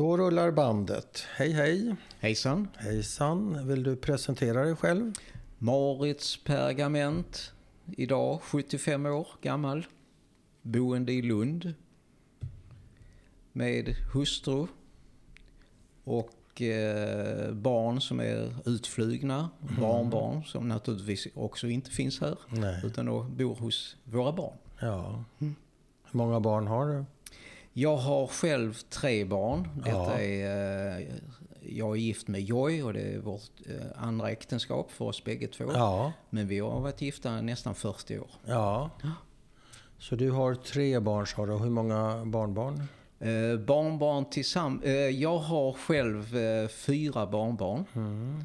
Då rullar bandet. Hej hej! Hejsan! Hejsan! Vill du presentera dig själv? Marits Pergament. Idag 75 år gammal. Boende i Lund. Med hustru. Och eh, barn som är utflugna. Barnbarn som naturligtvis också inte finns här. Nej. Utan då bor hos våra barn. Ja. Hur många barn har du? Jag har själv tre barn. Detta Ja. är, eh, jag är gift med Joy och det är vårt eh, andra äktenskap för oss bägge två. Ja. Men vi har varit gifta nästan 40 år. Ja. Så du har tre barn sa du. Hur många barnbarn? Eh, barnbarn tillsammans. Eh, jag har själv eh, fyra barnbarn. Mm.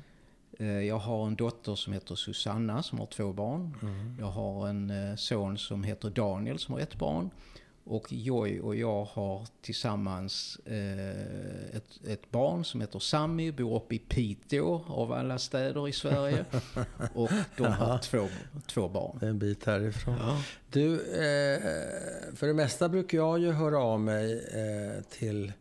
Eh, jag har en dotter som heter Susanna som har två barn. Mm. Jag har en son som heter Daniel som har ett barn. Och Joy och jag har tillsammans eh, ett, ett barn som heter Sammy, bor uppe i Piteå av alla städer i Sverige. och de har två, två barn. En bit härifrån. Ja. Du, eh, för det mesta brukar jag ju höra av mig eh, till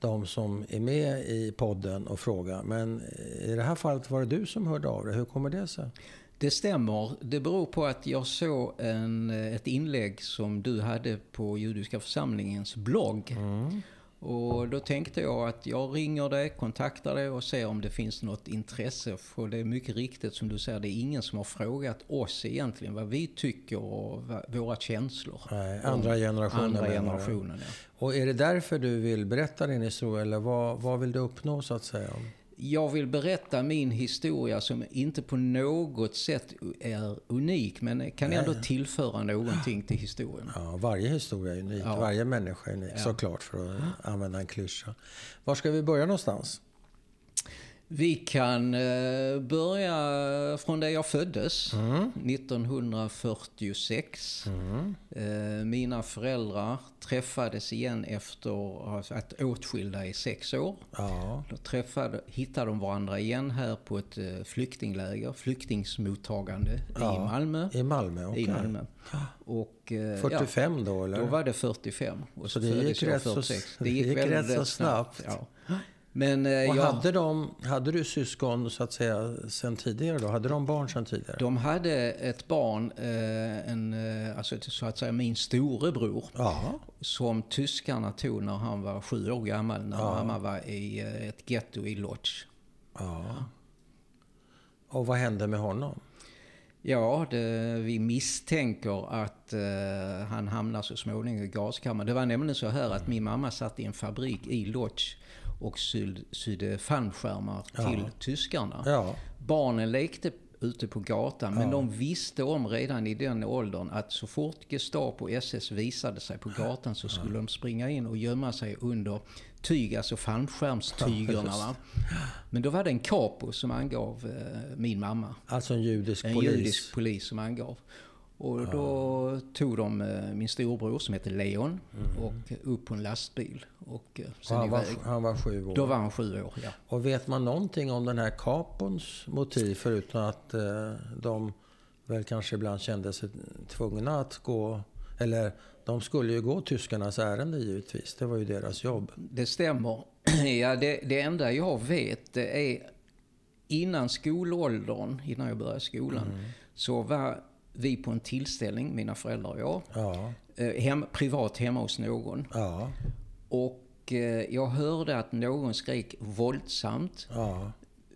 de som är med i podden och fråga. Men i det här fallet var det du som hörde av dig. Hur kommer det sig? Det stämmer. Det beror på att jag såg en, ett inlägg som du hade på Judiska församlingens blogg. Mm. Och då tänkte jag att jag ringer dig, kontaktar dig och ser om det finns något intresse. För det är mycket riktigt som du säger, det är ingen som har frågat oss egentligen vad vi tycker och våra känslor. Nej, andra generationen Andra generationen, ja. Och är det därför du vill berätta din historia eller vad, vad vill du uppnå så att säga? Jag vill berätta min historia som inte på något sätt är unik men kan ändå tillföra någonting till historien. Ja, varje historia är unik. Ja. Varje människa är unik Ja. såklart för att använda en klyscha. Var ska vi börja någonstans? Vi kan eh, börja från där jag föddes, Mm. 1946. Eh, mina föräldrar träffades igen efter att åtskilda i sex år. Ja, Då träffade, hittade de varandra igen här på ett eh, flyktingläger, flyktingsmottagande i Ja, Malmö. i Malmö. okej. I Malmö. Och, eh, 45 då eller? Ja, då var det 45. Och Så det föddes gick rätt så- 46. det gick rätt så snabbt. Ja. Men eh, jag, hade, de, hade du syskon så att säga sen tidigare då? Hade de barn sen tidigare? de hade ett barn, eh, en, eh, alltså så att säga min storebror, Ja, som tyskarna tog när han var sju år gammal, när mamma var i eh, ett getto i Lodz. ja. Och vad hände med honom? Ja, det, vi misstänker att eh, han hamnar så småningom i gaskammaren. Det var nämligen så här att min mamma satt i en fabrik i Lodz och syd, sydde fallskärmar till tyskarna. Ja, Barnen lekte ute på gatan, men de visste om redan i den åldern att så fort Gestapo och SS visade sig på gatan så skulle de springa in och gömma sig under tyg, alltså fallskärmstygerna. Va? Men då var det en capo som angav eh, min mamma. alltså en judisk En polis. judisk polis som angav. Och då tog de eh, min storbror som heter Leon och upp på en lastbil och eh, Och sen han, var, han var sju år. Då var han sju år, ja. Och vet man någonting om den här kapons motiv förutom att eh, de väl kanske ibland kände sig tvungna att gå, eller de skulle ju gå tyskarnas ärende givetvis, det var ju deras jobb. Det stämmer. Ja, det, det enda jag vet det är innan skolåldern, innan jag började skolan, så var vi på en tillställning, mina föräldrar och jag, Ja, eh, hem, privat hemma hos någon. ja, Och eh, jag hörde att någon skrek våldsamt. ja,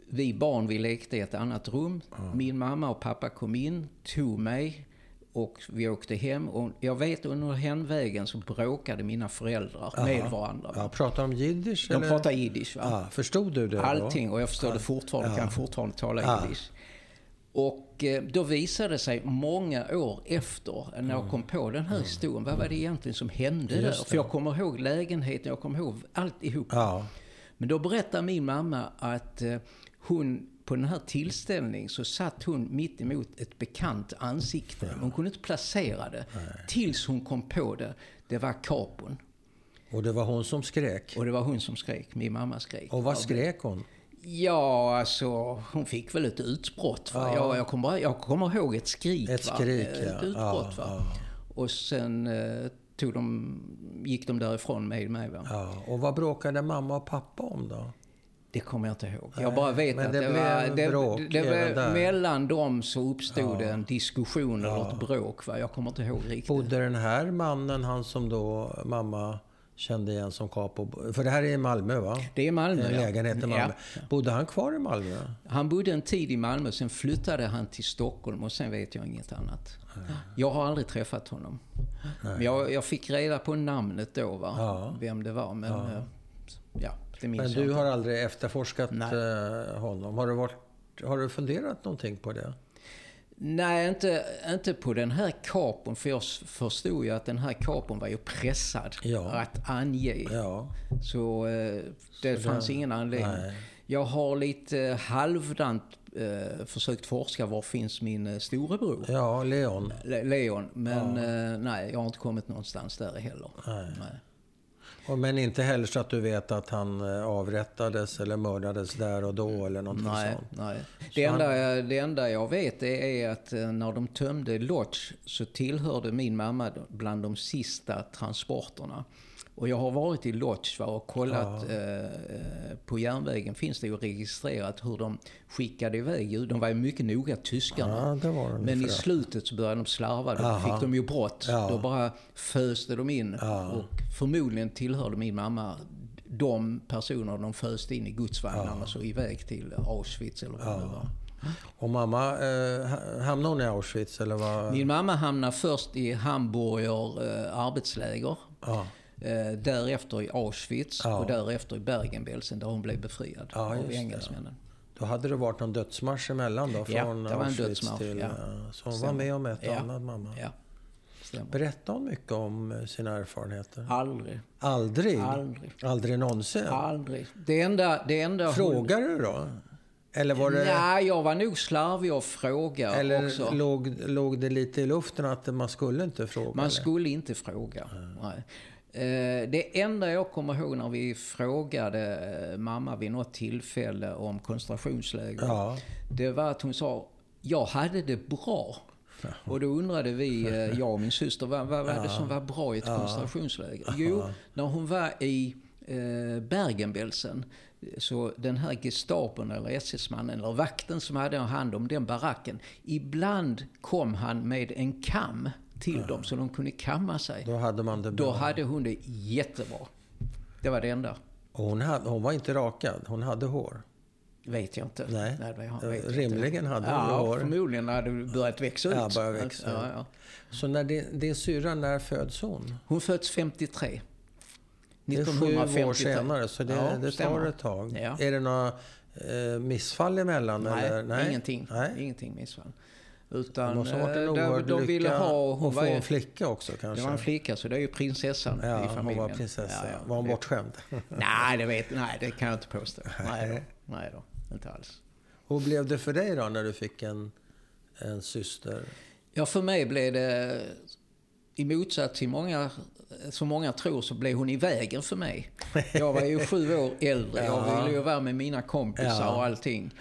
Vi barn vi lekte i ett annat rum. Min mamma och pappa kom in, tog mig och vi åkte hem. Och jag vet under hemvägen så bråkade mina föräldrar med varandra. ja. Pratar de jiddisch? De eller? pratar jiddisch. Va? Ja, förstod du det då? Allting och jag förstår det fortfarande, kan fortfarande tala Ja. jiddisch. Och eh, då visade det sig många år efter, när jag kom på den här historien, vad var det egentligen som hände där? Det. För jag kommer ihåg lägenheten, jag kommer ihåg alltihop. Ja, Men då berättar min mamma att eh, hon på den här tillställningen så satt hon mitt emot ett bekant ansikte. Hon kunde inte placera det. Tills hon kom på det. Det var kapon. och det var hon som skrek. Och det var hon som skrek. Min mamma skrek. Och vad skrek hon? Ja, alltså hon fick väl ett utbrott. Va? Ja. Jag, jag, kommer, jag kommer ihåg ett skrik. Ett va? skrik, Ett ja. utbrott. Ja, va? ja. Och sen eh, tog de, gick de därifrån med mig. Va? Ja, och vad bråkade mamma och pappa om då? Det kommer jag inte ihåg. Jag bara vet att det det, var... Det, bråk det, var mellan dem så uppstod det en diskussion eller Ja. ett bråk. Va? Jag kommer inte ihåg riktigt. Bodde den här mannen, han som då mamma kände igen som capo, för det här är i Malmö va? Det är Malmö, En ja. lägenhet i Malmö. Ja. Bodde han kvar i Malmö? Han bodde en tid i Malmö, sen flyttade han till Stockholm och sen vet jag inget annat. Jag har aldrig träffat honom. Men jag, jag fick reda på namnet då, va? Ja. vem det var. Men ja, ja det minns Men jag du inte. har aldrig efterforskat Nej. eh, honom? Har du, varit, har du funderat någonting på det? Nej, inte, inte på den här kapon. För jag förstod ju att den här kapon var ju pressad Ja. att ange. Ja. Så eh, det Så fanns det- ingen anledning. nej. Jag har lite halvdant eh, försökt forska var finns min eh, storebror. Ja, Leon. Le- Leon. Men eh, nej, jag har inte kommit någonstans där heller. Nej. Nej. Men inte heller så att du vet att han eh, avrättades eller mördades där och då eller någonting Nej, sånt? nej. Det, enda, jag- det enda jag vet är att eh, när de tömde Lodge så tillhörde min mamma bland de sista transporterna. Och jag har varit i va, och kollat eh, eh, på järnvägen finns det ju registrerat hur de skickade iväg. De var ju mycket noga tyskarna. Ja, Men i slutet så började de slarva. Då Aha. fick de ju brott. Ja. Då bara föste de in. Och förmodligen tillhörde min mamma de personer de föste in i godsvagnarna och så iväg till Auschwitz eller vad det var. Och mamma, eh, ha- hamnade hon i Auschwitz eller vad? Min mamma hamnade först i Hamburger eh, arbetsläger. Ja. Eh, därefter i Auschwitz Ja. och därefter i Bergen-Belsen där hon blev befriad Ja, av engelsmännen. Då hade det varit någon dödsmarsch emellan då? Ja, Från det var en dödsmarsch, till... ja. eh, Så hon var med om ett Ja. annat, mamma. Ja, stämmer. Berättade hon mycket om eh, sina erfarenheter? Aldrig. Aldrig? Aldrig. Aldrig någonsin? Aldrig. Det enda, det enda hon... Frågade du då? Eller var det... Nej, jag var nog slarvig och fråga Eller också. låg, låg det lite i luften att man skulle inte fråga? Man eller? skulle inte fråga. Nej. Eh, Det enda jag kommer ihåg när vi frågade eh, mamma vid något tillfälle om koncentrationsläger. Ja. Det var att hon sa, jag hade det bra. Och då undrade vi, eh, jag och min syster, vad, vad var det som var bra i ett koncentrationsläger? Jo, när hon var i Bergen-Belsen, så den här gestapon eller SS-mannen eller vakten som hade hand om den baracken, ibland kom han med en kam till dem så de kunde kamma sig. Då hade man det bra. Då hade hon det jättebra. Det var det enda. Och hon, hade, hon var inte rakad, hon hade hår. Vet jag inte. Nej. det vet Eh, inte. rimligen hade hon ja, hår. förmodligen hade det börjat växa ut. Ja, börjat växa ja, ja. Så när din, din syrra, när föds hon? Hon föds 53. Det är sju 1953. år senare, så det, Ja, det tar ett tag. Ja. Är det några eh, missfall emellan? Nej, eller? ingenting. Nej. Ingenting missfall. Det Utan måste ha varit en eh, oerhörd de, de ville lycka ha... Hon att få var en flicka också kanske. det var en flicka, så det är ju prinsessan ja, i hon familjen. var prinsessa. Ja, ja, var hon det- bortskämd? Nej, det, vet, nej, det kan jag inte påstå. Nej då, nej då inte alls. Hur blev det för dig då när du fick en, en syster? Ja, för mig blev det, i motsats till många, som många tror, så blev hon i vägen för mig. Jag var ju sju år äldre. Jag Ja. ville ju vara med mina kompisar och allting.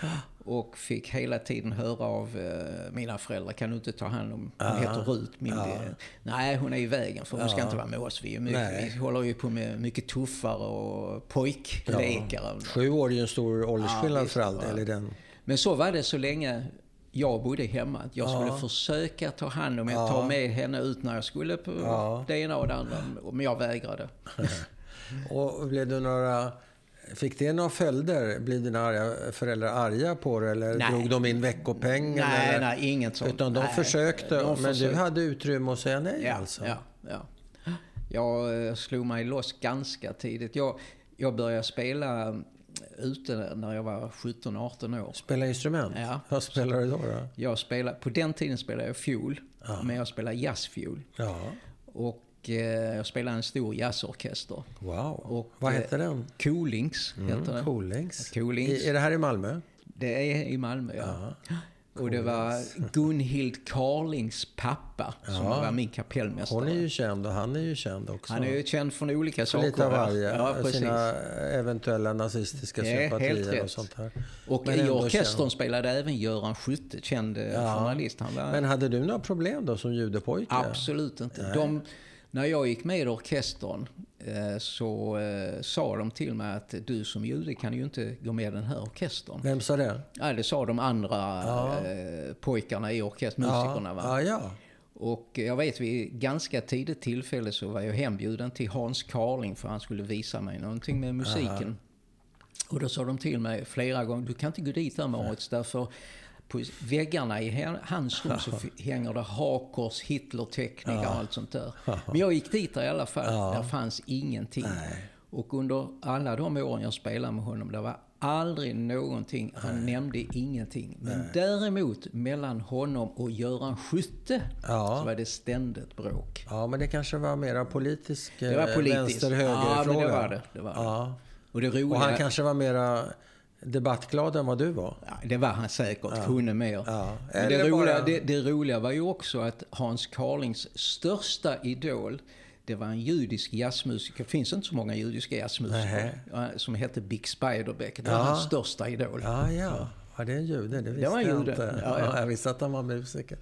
Och fick hela tiden höra av eh, mina föräldrar, kan du inte ta hand om, hon heter Rut, min Ja. del. Nej, hon är i vägen för hon ska Ja. inte vara med oss. Vi, är mycket, Nej. vi håller ju på med mycket tuffare och pojklekar. Sju år är ju en stor åldersskillnad visst, för all ja. del den. Men så var det så länge jag bodde hemma. Jag Ja. skulle försöka ta hand om henne, Ja. ta med henne ut när jag skulle på Ja. det ena och det andra. Men jag vägrade. Och blev du några... Fick det några följder? Blev dina arga föräldrar arga på det? Eller Nej. drog de in veckopengen? Nej, eller? nej, inget sånt. Utan de nej, försökte, de men du försökte. hade utrymme att säga nej Ja, alltså? ja, ja. Jag eh, slog mig loss ganska tidigt. Jag, jag började spela eh, ute när jag var 17-18 år. Spela instrument? Ja. Vad spelar du då? då? Jag spelade, på den tiden spelade jag fiol, Ja. men jag spelade jazzfiol. Ja, Och jag spelade en stor jazzorkester. wow. Och, Vad eh, hette den? Coolings heter den. Coolings. Coolings. I, är det här i Malmö? Det är i Malmö, ja. Och det var Gunhild Carlings pappa som Ja. var min kapellmästare. Hon är ju känd och han är ju känd också. Han är ju känd från olika saker. lite av ja. varje. Ja, sina eventuella nazistiska helt sympatier och sånt här. Och Men i orkestern känd. spelade även Göran Skytte, känd eh, Ja. journalist. Var Men hade du några problem då som judepojke? absolut inte. De, När jag gick med i orkestern eh, så eh, sa de till mig att du som jude kan ju inte gå med i den här orkestern. Vem sa det? Ja, det sa de andra Ja. eh, pojkarna i orkestern, musikerna. Va? Ja, ja. Och jag vet vid ganska tidigt tillfälle så var jag hembjuden till Hans Carling för han skulle visa mig någonting med musiken. Och då sa de till mig flera gånger, du kan inte gå dit där Moritz därför på väggarna i hans rum så hänger det hakors, Hitler-teckningar och allt sånt där. Men jag gick dit där i alla fall, där fanns ingenting. Och under alla de åren jag spelade med honom, det var aldrig någonting, han nämnde ingenting. Men däremot mellan honom och Göran Skytte Ja. så var det ständigt bråk. Ja, men det kanske var mera politisk Det var eh, politiskt. vänster-höger-fråga. Ja, men det var det. det, var det. Ja. Och det roliga... Och han kanske var mera debattglad än vad du var. Ja, det var han säkert, kunde mer. Ja. Men det, roliga, bara- det, det roliga var ju också att Hans Carlings största idol, det var en judisk jazzmusiker. Det finns inte så många judiska jazzmusiker. ja, Som hette Big Spiderbeck. Det var Ja. hans största idol. Ja, ja. Ja, det är en jude. Det visste var en jag jude. inte. Ja, ja. jag visste att han var musiker.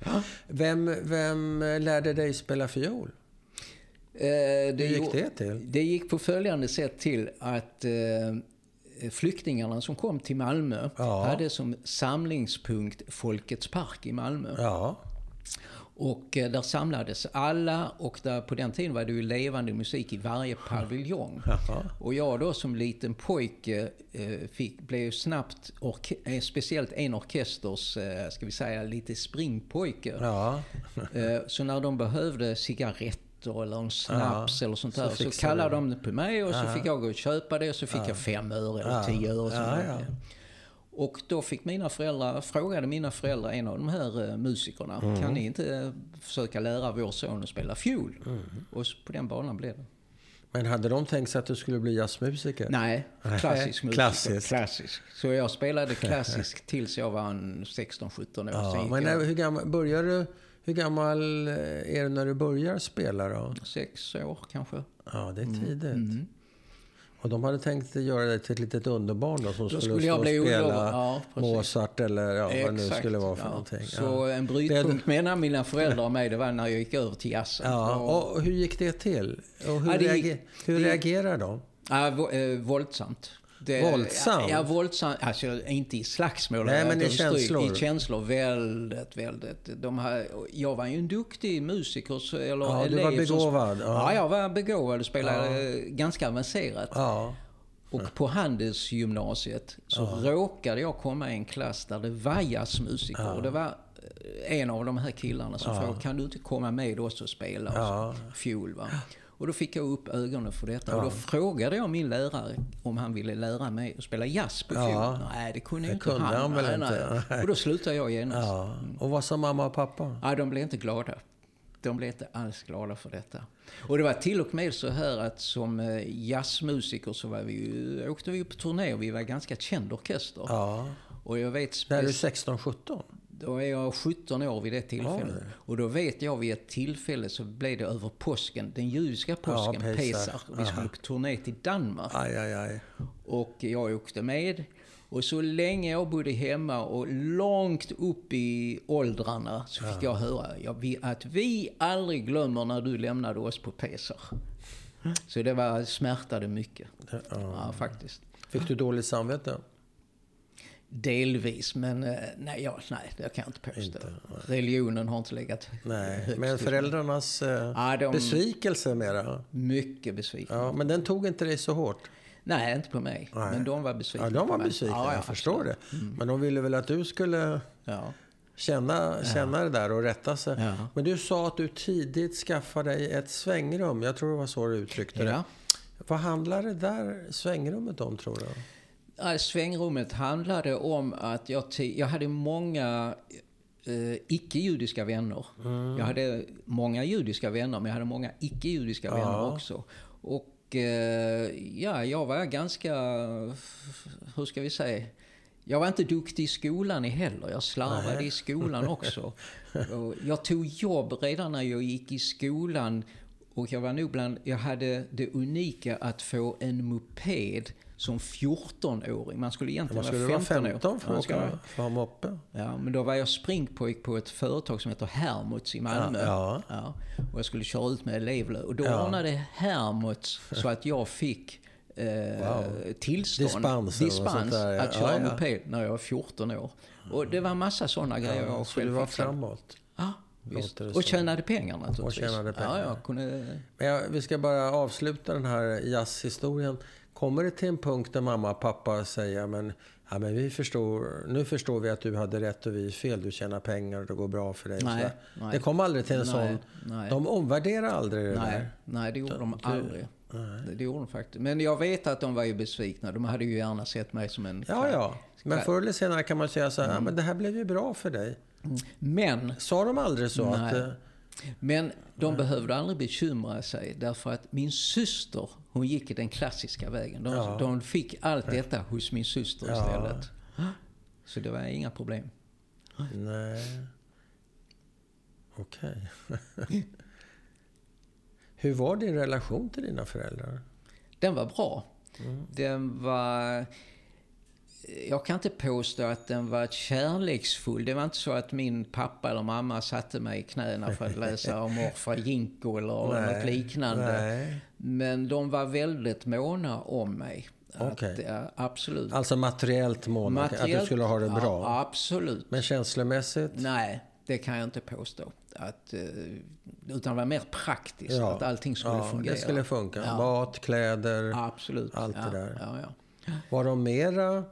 Vem, vem lärde dig spela fiol? Eh, det Hur gick det till? Det gick på följande sätt till att eh, flyktingarna som kom till Malmö Ja. hade som samlingspunkt Folkets park i Malmö. Ja. Och eh, där samlades alla och där, på den tiden var det ju levande musik i varje paviljong. Jaha. Och jag då som liten pojke eh, fick, blev snabbt, orke- eh, speciellt en orkesters, eh, ska vi säga, lite springpojke. Ja. Eh, Så när de behövde cigaretter eller en snaps eller sånt så där så, fixade kallade de. de på mig och så fick jag gå och köpa det och så fick jag fem öre eller tio öre. som Ja, det ja. Och då fick mina föräldrar, frågade mina föräldrar, en av de här eh, musikerna, Mm. kan ni inte eh, försöka lära vår son att spela fiol? Mm. Och så på den banan blev det. Men hade de tänkt sig att du skulle bli jazzmusiker? Nej, klassisk musiker. Klassisk. klassisk. Så jag spelade klassisk tills jag var en 16-17 år. Ja, men jag när, hur, gammal, börjar du, hur gammal eh, är du när du börjar spela då? sex år kanske. Ja, det är Mm. tidigt. Och de hade tänkt göra dig till ett litet underbarn då, som skulle, skulle stå jag bli spela ja. Mozart eller ja, vad det nu skulle vara för ja. någonting. Så ja. en brytpunkt mellan mina föräldrar och mig, det var när jag gick över till jazzen. Ja, Och- och hur gick det till? Och hur, Ja, det gick- hur det- reagerar de? Ja, eh, våldsamt. Det, Våldsamt? Ja, våldsamt. Alltså inte i slagsmål. Nej, men i stryk- känslor. I känslor, väldigt, väldigt. De här, jag var ju en duktig musiker. Så, eller Ja, du elev var som- begåvad, ja. Ja. jag var begåvad och spelade eh, ganska avancerat. Ja, Och på Handelsgymnasiet så råkade jag komma i en klass där det var jazzmusiker. Och det var eh, en av de här killarna som frågade, kan du inte komma med oss och spela? Och Ja. fiol, va? Och då fick jag upp ögonen för detta. Och då frågade jag min lärare om han ville lära mig att spela jazz på fiol. Ja. Nej, det kunde Det inte kunde han nej, inte. Nej. Och då slutade jag genast. ja. Och vad sa mamma och pappa? Ja, de blev inte glada. De blev inte alls glada för detta. Och det var till och med så här att som eh, jazzmusiker så var vi ju, åkte vi på turné och vi var ganska känd orkester. Ja. Och jag vet... När är du spec- 16-17? Då är jag 17 år vid det tillfället. Oj. Och då vet jag vid ett tillfälle så blev det över påsken, den judiska påsken, Pesach. Pesach. Vi skulle på turné till Danmark. Aj, aj, aj. Och jag åkte med. Och så länge jag bodde hemma och långt upp i åldrarna så fick jag höra ja, att vi aldrig glömmer när du lämnade oss på Pesach. Så det var, smärtade mycket. Ja, faktiskt. Fick du dåligt samvete? Delvis, men eh, nej, ja, nej det kan jag inte påstå. Religionen har inte legat Nej, högst men föräldrarnas eh, Ja, de- besvikelse mera? Mycket besviken. Ja, men den tog inte dig så hårt? Nej, inte på mig. Nej. Men de var besvikna Ja, de var besvikna, Ja, ja, jag förstår det. Mm. Men de ville väl att du skulle Ja. känna, känna det där och rätta sig. Ja. Men du sa att du tidigt skaffade dig ett svängrum. Jag tror det var så du uttryckte det. Ja. Vad handlar det där svängrummet om, tror du? Ja, Svängrummet handlade om att jag, jag hade många eh, icke-judiska vänner. Mm. Jag hade många judiska vänner, men jag hade många icke-judiska vänner Ja. också. Och eh, ja, jag var ganska, hur ska vi säga, jag var inte duktig i skolan heller. Jag slarvade Nej. i skolan också. Jag tog jobb redan när jag gick i skolan. Och jag var nog bland, jag hade det unika att få en moped som 14-åring. Man skulle egentligen Man skulle vara vara 15 år. 15 för Man skulle åka vara- för att moppe. Ja, men då var jag springpojk på ett företag som heter Hermods i Malmö. Ja, Ja, och jag skulle köra ut med elevlöv. Och då Ja. ordnade Hermods så att jag fick eh, Wow. tillstånd, sånt dispens där, ja. att köra Ja, ja. moped när jag var 14 år. Och det var en massa sådana grejer Ja, jag så du själv var fixade. framåt. Ja, visst. Och tjänade pengar naturligtvis. Och tjänade pengar. Ja, jag kunde... Men jag, vi ska bara avsluta den här jazzhistorien. Kommer det till en punkt där mamma och pappa säger men, ja, men vi förstår, nu förstår vi att du hade rätt och vi fel. Du tjänar pengar och det går bra för dig. Nej, nej. Det kom aldrig till en Nej, sån... nej. De omvärderar aldrig det Nej, där. nej, det gjorde de aldrig. Det, det gjorde de faktiskt. Men jag vet att de var ju besvikna. De hade ju gärna sett mig som en... Ja, ja. Men förr eller senare kan man säga så Mm. här, ja, men det här blev ju bra för dig. Men Sa de aldrig så? Nej. Att, eh, Men de behövde aldrig bekymra sig därför att min syster, hon gick i den klassiska vägen. De, Ja. de fick allt detta hos min syster Ja. istället. Så det var inga problem. nej. Okej. Hur var din relation till dina föräldrar? Den var bra. Den var... Jag kan inte påstå att den var kärleksfull. Det var inte så att min pappa eller mamma satte mig i knäna för att läsa om morfar Jinko eller något liknande. Nej. Men de var väldigt måna om mig. Okej. Att, absolut. Alltså materiellt mån, att du skulle ha det bra. Ja, absolut. Men känslomässigt? Nej, det kan jag inte påstå. Att, eh, utan det var mer praktiskt. Ja. Att allting skulle ja, fungera. Det skulle funka. Ja. Mat, kläder. Absolut. Allt det där. Var de mera,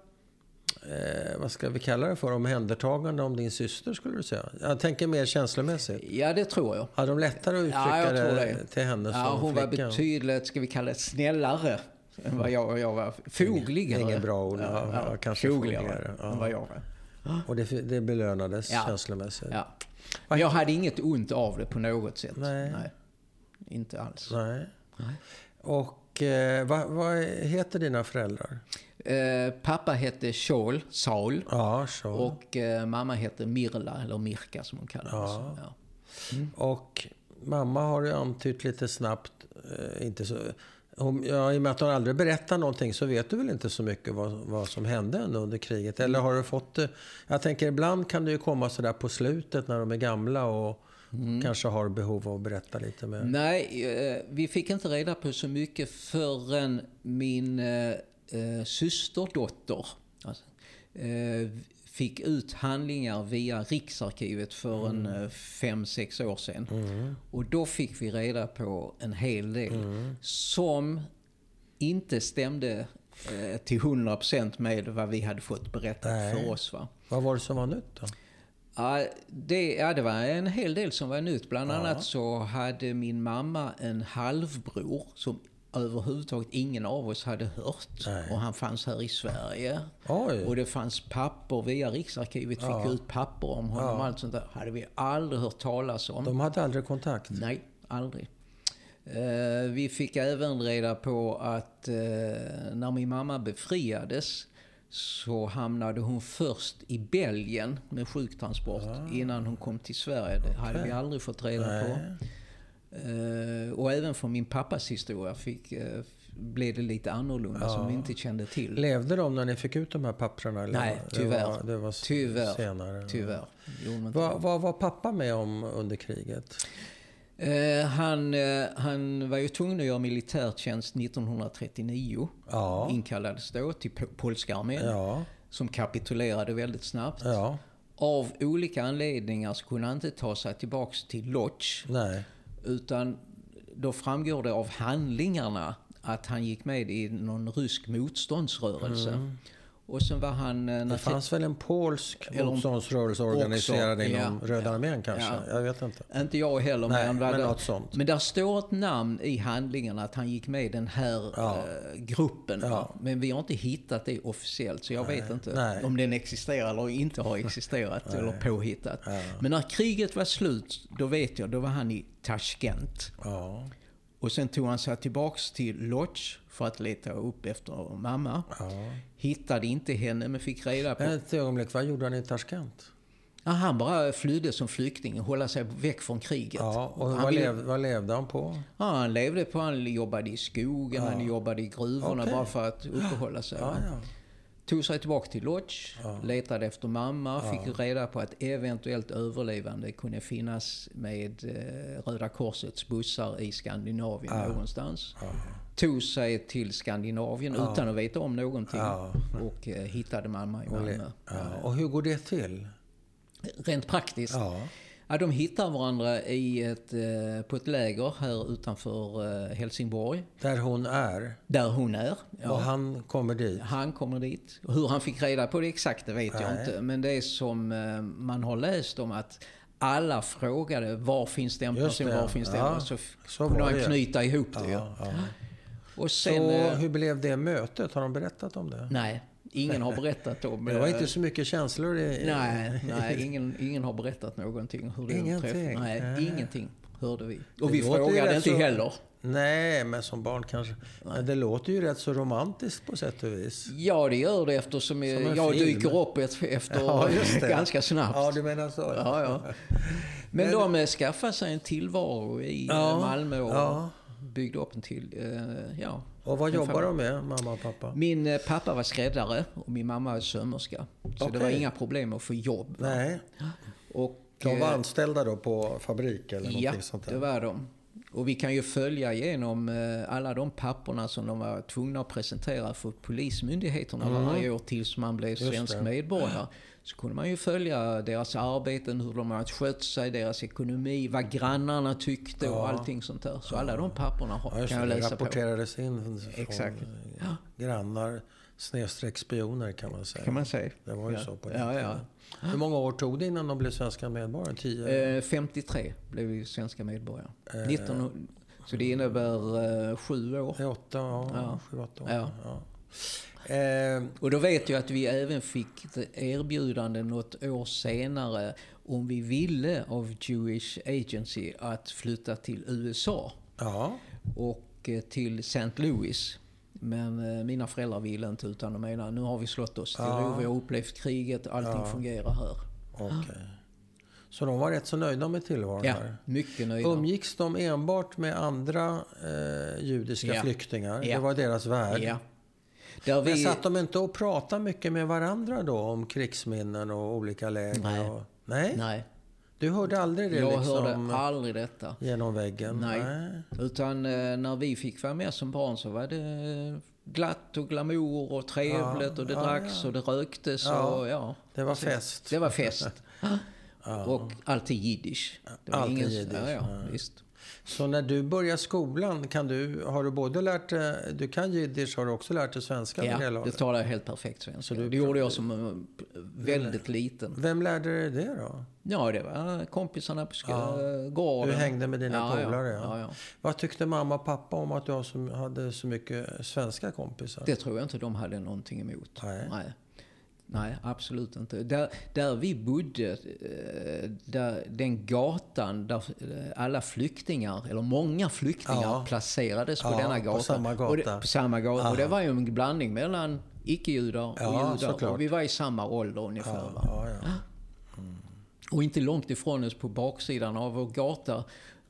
eh, vad ska vi kalla det för, omhändertagande om din syster skulle du säga? Jag tänker mer känslomässigt. ja, det tror jag. Hade de lättare att uttrycka Ja, det, det. till henne som Ja, hon var betydligt, ska vi kalla det, snällare än vad jag, jag var. Fogligare. Inget bra ord. Ja, ja, kanske fogligare fogligare, ja. än vad jag var. Och det, det belönades Ja. känslomässigt? Ja. Men jag hade inget ont av det på något sätt. Nej. Inte alls. Nej. Och eh, vad, vad heter dina föräldrar? Eh, pappa hette Saul, Saul Ja, så. och eh, mamma hette Mirla, eller Mirka som hon kallades. Ja. Ja. Och mamma har ju antytt lite snabbt, eh, inte så... Hon, ja, I och med att hon aldrig berättar någonting så vet du väl inte så mycket vad, vad som hände ändå under kriget? Eller har du fått det? Jag tänker ibland kan det ju komma sådär på slutet när de är gamla och kanske har behov av att berätta lite mer. Nej, eh, vi fick inte reda på så mycket förrän min eh, systerdotter alltså, eh, fick ut handlingar via Riksarkivet för en eh, fem, sex år sedan. Och då fick vi reda på en hel del som inte stämde eh, till 100% med vad vi hade fått berättat Nej. för oss. Va? Vad var det som var nytt då? Ja det, ja, det var en hel del som var nytt. Bland Ja. annat så hade min mamma en halvbror som överhuvudtaget ingen av oss hade hört. Nej. Och han fanns här i Sverige. Oj! Och det fanns papper via Riksarkivet, fick Ja. ut papper om honom och allt sånt där. hade vi aldrig hört talas om. De hade aldrig kontakt? Nej, aldrig. Eh, vi fick även reda på att eh, när min mamma befriades så hamnade hon först i Belgien med sjuktransport innan hon kom till Sverige. Det hade vi aldrig fått reda på. Nej. Eh, och även från min pappas historia fick, eh, blev det lite annorlunda som vi inte kände till. Levde de när ni fick ut de här papperna? Eller? Nej, Det tyvärr. var, det var Tyvärr. senare. Tyvärr. Vad, var pappa med om under kriget? Eh, han, eh, han var ju tvungen att göra militärtjänst 1939. Ja. Inkallades då till po- polska armén. Ja. Som kapitulerade väldigt snabbt. Ja. Av olika anledningar så kunde han inte ta sig tillbaks till Lodz. Nej. Utan då framgår det av handlingarna att han gick med i någon rysk motståndsrörelse. Mm. Och sen var han... eh, Det fanns väl en polsk motståndsrörelse organiserad också, inom ja, Röda armén kanske? ja. Jag vet inte. Inte jag heller, Nej, men, men det- något sånt. men där står ett namn i handlingen att han gick med i den här Ja. eh, gruppen. Ja. Men vi har inte hittat det officiellt, så jag vet inte Nej. om den existerar eller inte har existerat eller påhittat. Men när kriget var slut, då vet jag, då var han i Tashkent. Och sen tog han sig tillbaks till Lodz för att leta upp efter mamma. ja. Hittade inte henne, men fick reda på... Ett ögonblick, vad gjorde han i Tashkent? Ja, han bara flydde som flykting hålla sig väck från kriget. Ja, och han vad, ville- lev, vad levde han på? Ja, han levde på, han jobbade i skogen, Ja. han jobbade i gruvorna Okej. bara för att uppehålla sig. Ja. Tog sig tillbaka till Lodge, letade efter mamma, fick reda på att eventuellt överlevande kunde finnas med eh, Röda Korsets bussar i Skandinavien någonstans. Tog sig till Skandinavien utan att veta om någonting Ja. och eh, hittade mamma i Malmö. ja. och hur går det till? Rent praktiskt. Ja. De hittar varandra i ett, eh, på ett läger här utanför eh, Helsingborg. Där hon är. Där hon är. Och Ja. han kommer dit. Han kommer dit. Och Hur han fick reda på det exakt, det vet jag Nej. inte. Men det är som eh, man har läst om att alla frågade var finns den personen, var finns den? ja. Och så, Så kunde han knyta ihop det. Ja, ja. Och Så sen... eh, hur blev det mötet? Har de berättat om det? Nej, ingen har berättat om... Det var eh, inte så mycket känslor i... Nej, nej ingen, ingen har berättat någonting. Hur det Ingenting? Nej, Nej. ingenting hörde vi. Det Och vi låter ju frågade inte så- heller. Nej, men som barn kanske. Men det låter ju rätt så romantiskt på sätt och vis. Ja, det gör det eftersom eh, jag film. dyker upp efter Ja, det. ganska snabbt. Ja, du menar så? Ja, ja. Men, de eh, skaffade sig en tillvaro i eh, Ja, Malmö och ja. byggde upp en till. eh, Ja. Och vad jobbar de med, mamma och pappa? Min eh, pappa var skräddare och min mamma var sömmerska. Så det var inga problem att få jobb. Nej, Och, de var eh, anställda då på fabrik eller Ja, sånt det där? var de. Och vi kan ju följa igenom eh, alla de papperna som de var tvungna att presentera för polismyndigheterna varje år tills man blev Mm. Svensk det. medborgare. Så kunde man ju följa deras arbeten, hur de har skött sig, deras ekonomi, vad grannarna tyckte och Ja. allting sånt där. Så alla de papperna har, Ja, kan jag läsa på. rapporterades in från Exakt. grannar snedstreck spioner kan man säga. Kan man säga. Det var ju Ja. så på den Ja, ja. Hur många år tog det innan de blev svenska medborgare? Tio? Eh, 53 blev vi svenska medborgare. Eh. 19, så det innebär eh, sju år. Det är åtta, ja, Ja. sju, åtta år. Ja. Eh, Och då vet jag att vi även fick erbjudande något år senare om vi ville av Jewish Agency att flytta till USA ja, och eh, till St. Louis. Men eh, mina föräldrar ville inte utan de menar nu har vi slått oss till Ja. ro, vi har upplevt kriget, allting Ja. fungerar här. okej. Så de var rätt så nöjda med tillvaron Ja, här? mycket nöjda. Umgicks de enbart med andra eh, judiska Ja. flyktingar? Ja. Det var deras värld? Ja. Där Men vi, satt de inte och pratade mycket med varandra då om krigsminnen och olika läger? Nej. Och, nej? nej, Du hörde aldrig det jag liksom hörde aldrig detta. genom väggen? Nej. Utan eh, när vi fick vara med som barn så var det glatt och glamour och trevligt Ja, och det ja, dracks ja. och det röktes och ja. Det var fest? Det var fest. Och alltid jiddisch. Alltid jiddisch, Ja, ja, ja. visst. Så när du börjar skolan, kan du, har du både lärt dig, du kan jiddisch, har du också lärt dig svenska? Ja, det talar jag helt perfekt svenska. Det gjorde jag som eh, väldigt liten. Vem lärde dig det då? Ja, det var kompisarna på Ja. gården. Du hängde med dina ja, polare? Ja. Ja, ja. Vad tyckte mamma och pappa om att du hade så mycket svenska kompisar? Det tror jag inte de hade någonting emot. Nej. Nej, Nej, absolut inte. Där, där vi bodde, eh, där, den gatan där eh, alla flyktingar, eller många flyktingar, Ja. placerades på Ja, denna på gata. samma Och det, gata. på samma gata. Och det var ju en blandning mellan icke-judar och Ja, judar. såklart. Och vi var i samma ålder ungefär. ja, ja. Och inte långt ifrån oss på baksidan av vår gata,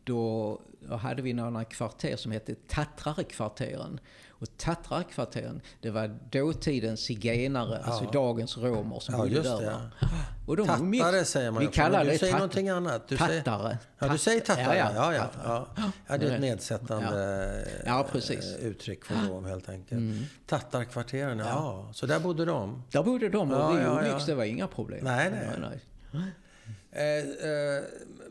då hade vi några kvarter som hette Tatrarekvarteren. Och Tatrarekvarteren, det var dåtidens zigenare, alltså dagens romer som Ja, bodde där. det, ja. Och de Tattare umgicks- säger man Vi kallar du det säger tat- någonting annat. Du säger- tattare. Ja, du säger tattare. Ja, ja. Ja, tattare. ja. ja det är ett nedsättande Ja, precis. eh, uttryck för rom helt enkelt. Tattarkvarteren, ja. Så där bodde de. Där bodde de och Ja, vi ja, umgicks, ja. det var inga problem. Nej, nej. Eh, eh,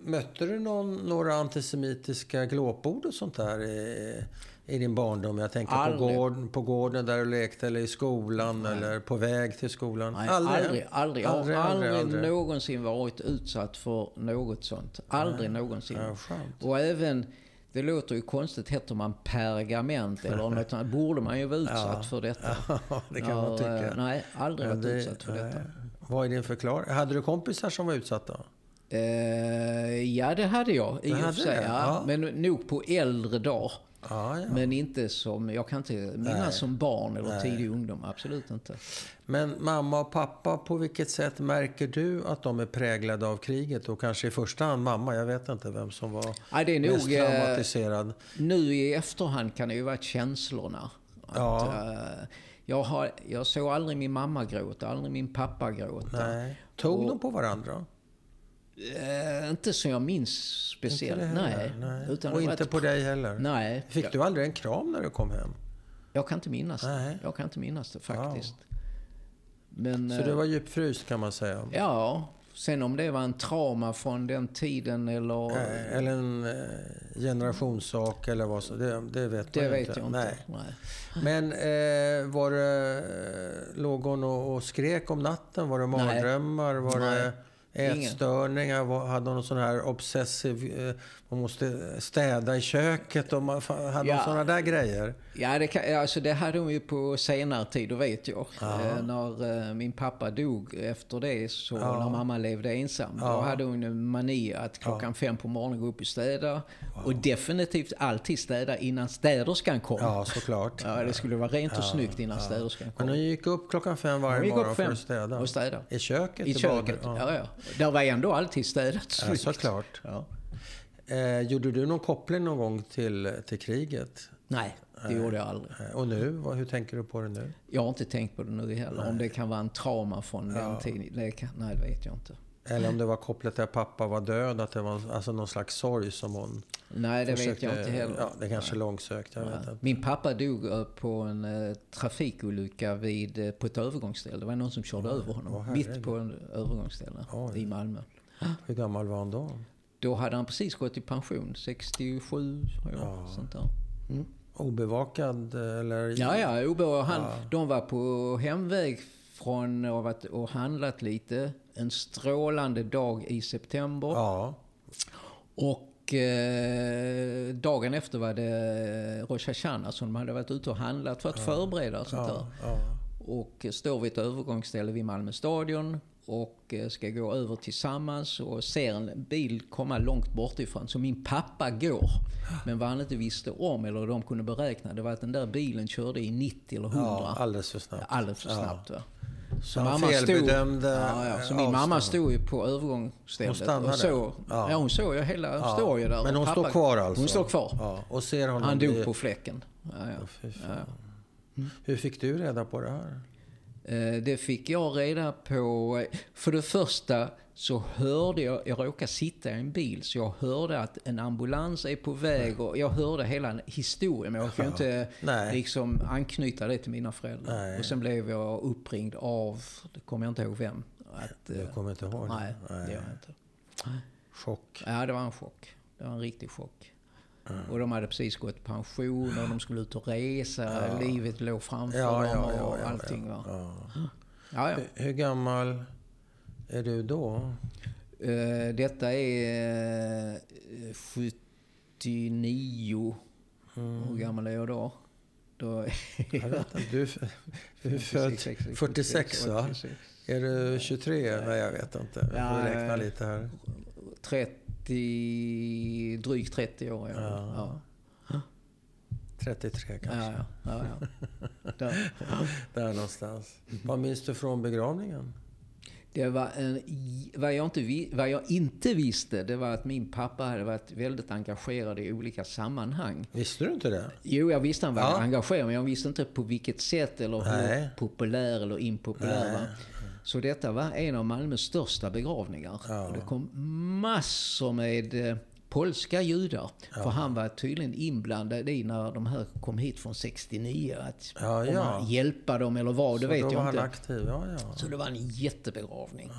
mötte du någon, några antisemitiska glåpord och sånt där i, i din barndom? Jag tänker på, gården, på gården där du lekte eller i skolan eller på väg till skolan. Nej, aldrig, aldrig, aldrig. Jag har Aldrig, aldrig, aldrig, någonsin varit utsatt för något sånt. Aldrig någonsin. Ja. Och även, det låter ju konstigt, heter man pergament eller något annat, borde man ju vara utsatt för detta. Ja, det kan man tycka. eh, Nej, aldrig varit det- utsatt för nej. detta. Vad är din förklaring? Hade du kompisar som var utsatta? Eh, ja, det hade jag i och för sig. Ja. Men nog på äldre dagar. Ja, ja. Men inte som, jag kan inte minnas som barn eller Nej. tidig ungdom. Absolut inte. Men mamma och pappa, på vilket sätt märker du att de är präglade av kriget? Och kanske i första hand mamma, jag vet inte vem som var Ja, det är mest nog, eh, traumatiserad. nu i efterhand kan det ju vara känslorna. Att, Ja. Eh, jag, har, jag såg aldrig min mamma gråta, aldrig min pappa gråta. Nej. Tog Och- de på varandra? Eh, inte som jag minns speciellt. Inte heller, nej. Utan och inte på dig heller? Nej. Fick jag, du aldrig en kram när du kom hem? jag kan inte minnas Nej. det. Jag kan inte minnas det faktiskt. Men, Så eh, du var djupfryst kan man säga? Ja, sen om det var en trauma från den tiden eller... Eh, Eller en eh, generationssak eller vad så, det, det vet det man vet inte. jag inte. Nej. Nej. Men eh, var det, eh, låg hon och, och skrek om natten? Var det mardrömmar? Var Nej. det. Ätstörningar? Hade hon någon sån här obsessiv... Eh, man måste städa i köket och man hade Ja. hon såna där grejer? Ja, det, kan, alltså det hade hon ju på senare tid, det vet jag. Eh, när eh, min pappa dog efter det, så Ja. när mamma levde ensam, då Ja. hade hon en mani att klockan fem på morgonen gå upp och städa. Och definitivt alltid städa innan städerskan kom. Ja, såklart. Ja, det skulle vara rent och snyggt innan städerskan Men kom. hon gick upp klockan fem varje morgon för att städa? och städa. I köket? I köket, Ja. ja. Ja. Där var ändå alltid städat Ja, snyggt. såklart. Ja. Eh, gjorde du någon koppling någon gång till, till kriget? Nej, det gjorde jag aldrig. Eh, och nu? Hur tänker du på det nu? Jag har inte tänkt på det nu heller. Om det kan vara en trauma från den tiden. Det kan, nej, det vet jag inte. Eller om det var kopplat till att pappa var död, att det var alltså någon slags sorg som hon Nej, det vet försökte... jag inte heller. Ja, det kanske är långsökt, jag vet inte. Min pappa dog eh, på en eh, trafikolycka vid, eh, på ett övergångsställe. Det var någon som körde över honom. åh, mitt på en övergångsställe Oj. i Malmö. Hur gammal var han då? Då hade han precis gått i pension. 67 år, sånt där. Obevakad eller? Ja, ja, och han, de var på hemväg från och varit och handlat lite. En strålande dag i september. Ja. Och eh, dagen efter var det Rosh Hashanah som de hade varit ute och handlat för att förbereda och sånt där. ja. Och står vid ett övergångsställe vid Malmö stadion och eh, ska gå över tillsammans och ser en bil komma långt bort ifrån. Så min pappa går. Men vad han inte visste om, eller de kunde beräkna, det var att den där bilen körde i 90 eller 100. ja, alldeles för snabbt. Alldeles för snabbt va. Så han felbedömde ja, ja, Så min mamma stod ju på övergångsstället. Hon? Och så, Ja. ja. hon såg ju hela, Ja. står ju där. Men hon står kvar alltså? Hon står kvar. Ja. Och ser honom Han dog på fläcken. Ja, ja. Hur fick du reda på det här? Eh, Det fick jag reda på. För det första så hörde jag, jag råkade sitta i en bil, så jag hörde att en ambulans är på väg och jag hörde hela historien. Men jag kunde inte Nej. liksom anknyta det till mina föräldrar. Nej. Och sen blev jag uppringd av, det kommer jag inte ihåg vem. Att, Du kommer inte ihåg det? nej, det gör jag inte. Chock. Ja, det var en chock. Det var en riktig chock. Och de hade precis gått i pension och de skulle ut och resa. Livet låg framför Ja, dem ja, och ja, ja, allting. Ja. Ja, ja. Hur- Hur gammal är du då? Eh, detta är eh, 79. Hur gammal är jag då? då Jag vet inte. Du, är- du är född 46 va? 86. Är du 23? Nej, jag vet inte. Jag får räkna eh, lite här. 30, drygt 30 år. Ja. Ja. 33 kanske. Ja, ja, ja, ja. Där. Där någonstans. Vad minns du från begravningen? Det var en, vad, jag inte, vad jag inte visste, det var att min pappa hade varit väldigt engagerad i olika sammanhang. Visste du inte det? Jo, jag visste han var Ja. engagerad, men jag visste inte på vilket sätt eller Nej. hur populär eller impopulär. Va? Så detta var en av Malmös största begravningar. Ja. Och det kom massor med eh, polska judar. För han var tydligen inblandad i när de här kom hit från 69. Att Ja, ja. han hjälpa dem eller vad, det Så vet jag var inte. han aktiv? Ja, ja. Så det var en jättebegravning.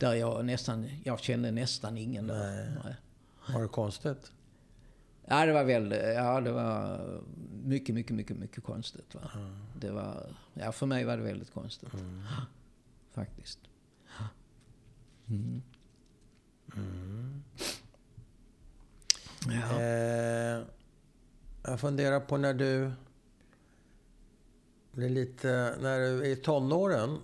Där jag nästan, jag kände nästan ingen där. Nej. Var det konstigt? Ja, det var väldigt, ja det var mycket, mycket, mycket, mycket konstigt. Va? Det var, ja för mig var det väldigt konstigt. Faktiskt. Mm. Eh, jag funderar på när du blir lite... När du är i tonåren.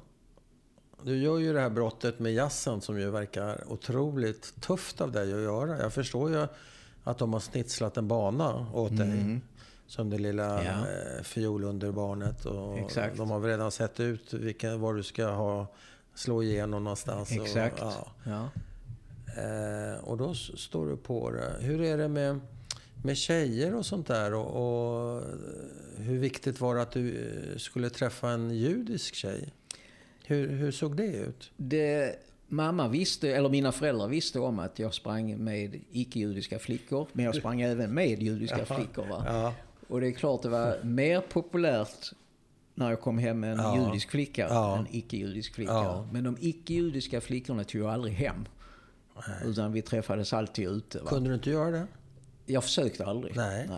Du gör ju det här brottet med jazzen som ju verkar otroligt tufft av dig att göra. Jag förstår ju att de har snitslat en bana åt dig. som det lilla Ja. eh, fiolunderbarnet. Och Exakt. De har väl redan sett ut vilka, var du ska ha, slå igenom någonstans. Exakt. Och, ja. Ja. Eh, och då står du på det. Hur är det med, med tjejer och sånt där? Och, och hur viktigt var det att du eh, skulle träffa en judisk tjej? Hur, hur såg det ut? Det, mamma visste, eller mina föräldrar visste om att jag sprang med icke-judiska flickor. Men jag sprang även med judiska flickor. Ja, Och det är klart det var mer populärt när jag kom hem med en Ja. judisk flicka Ja. än icke-judisk flicka. Ja. Men de icke-judiska flickorna tog jag aldrig hem. Utan vi träffades alltid ute. Va? kunde du inte göra det? Jag försökte aldrig. Nej.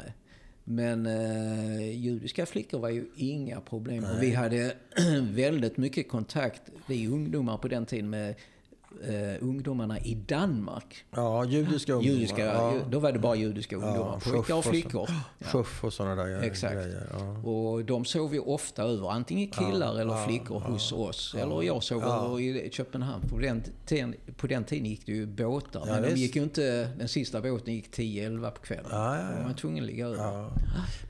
Men eh, judiska flickor var ju inga problem. Och vi hade väldigt mycket kontakt, vi ungdomar på den tiden, med eh, ungdomarna i Danmark. Ja, judiska ungdomar. Judiska, ja. Då var det bara judiska ungdomar. Ja, pojkar och flickor. Schuff och sådana där Exakt. grejer. Ja. Och de sov ju ofta över, antingen killar eller ja, flickor hos oss. Eller jag sov över i Köpenhamn. På den, tiden, på den tiden gick det ju båtar. Men de gick ju inte, den sista båten gick 10-11 på kvällen. Ja, ja, Då var man tvungen att ligga över.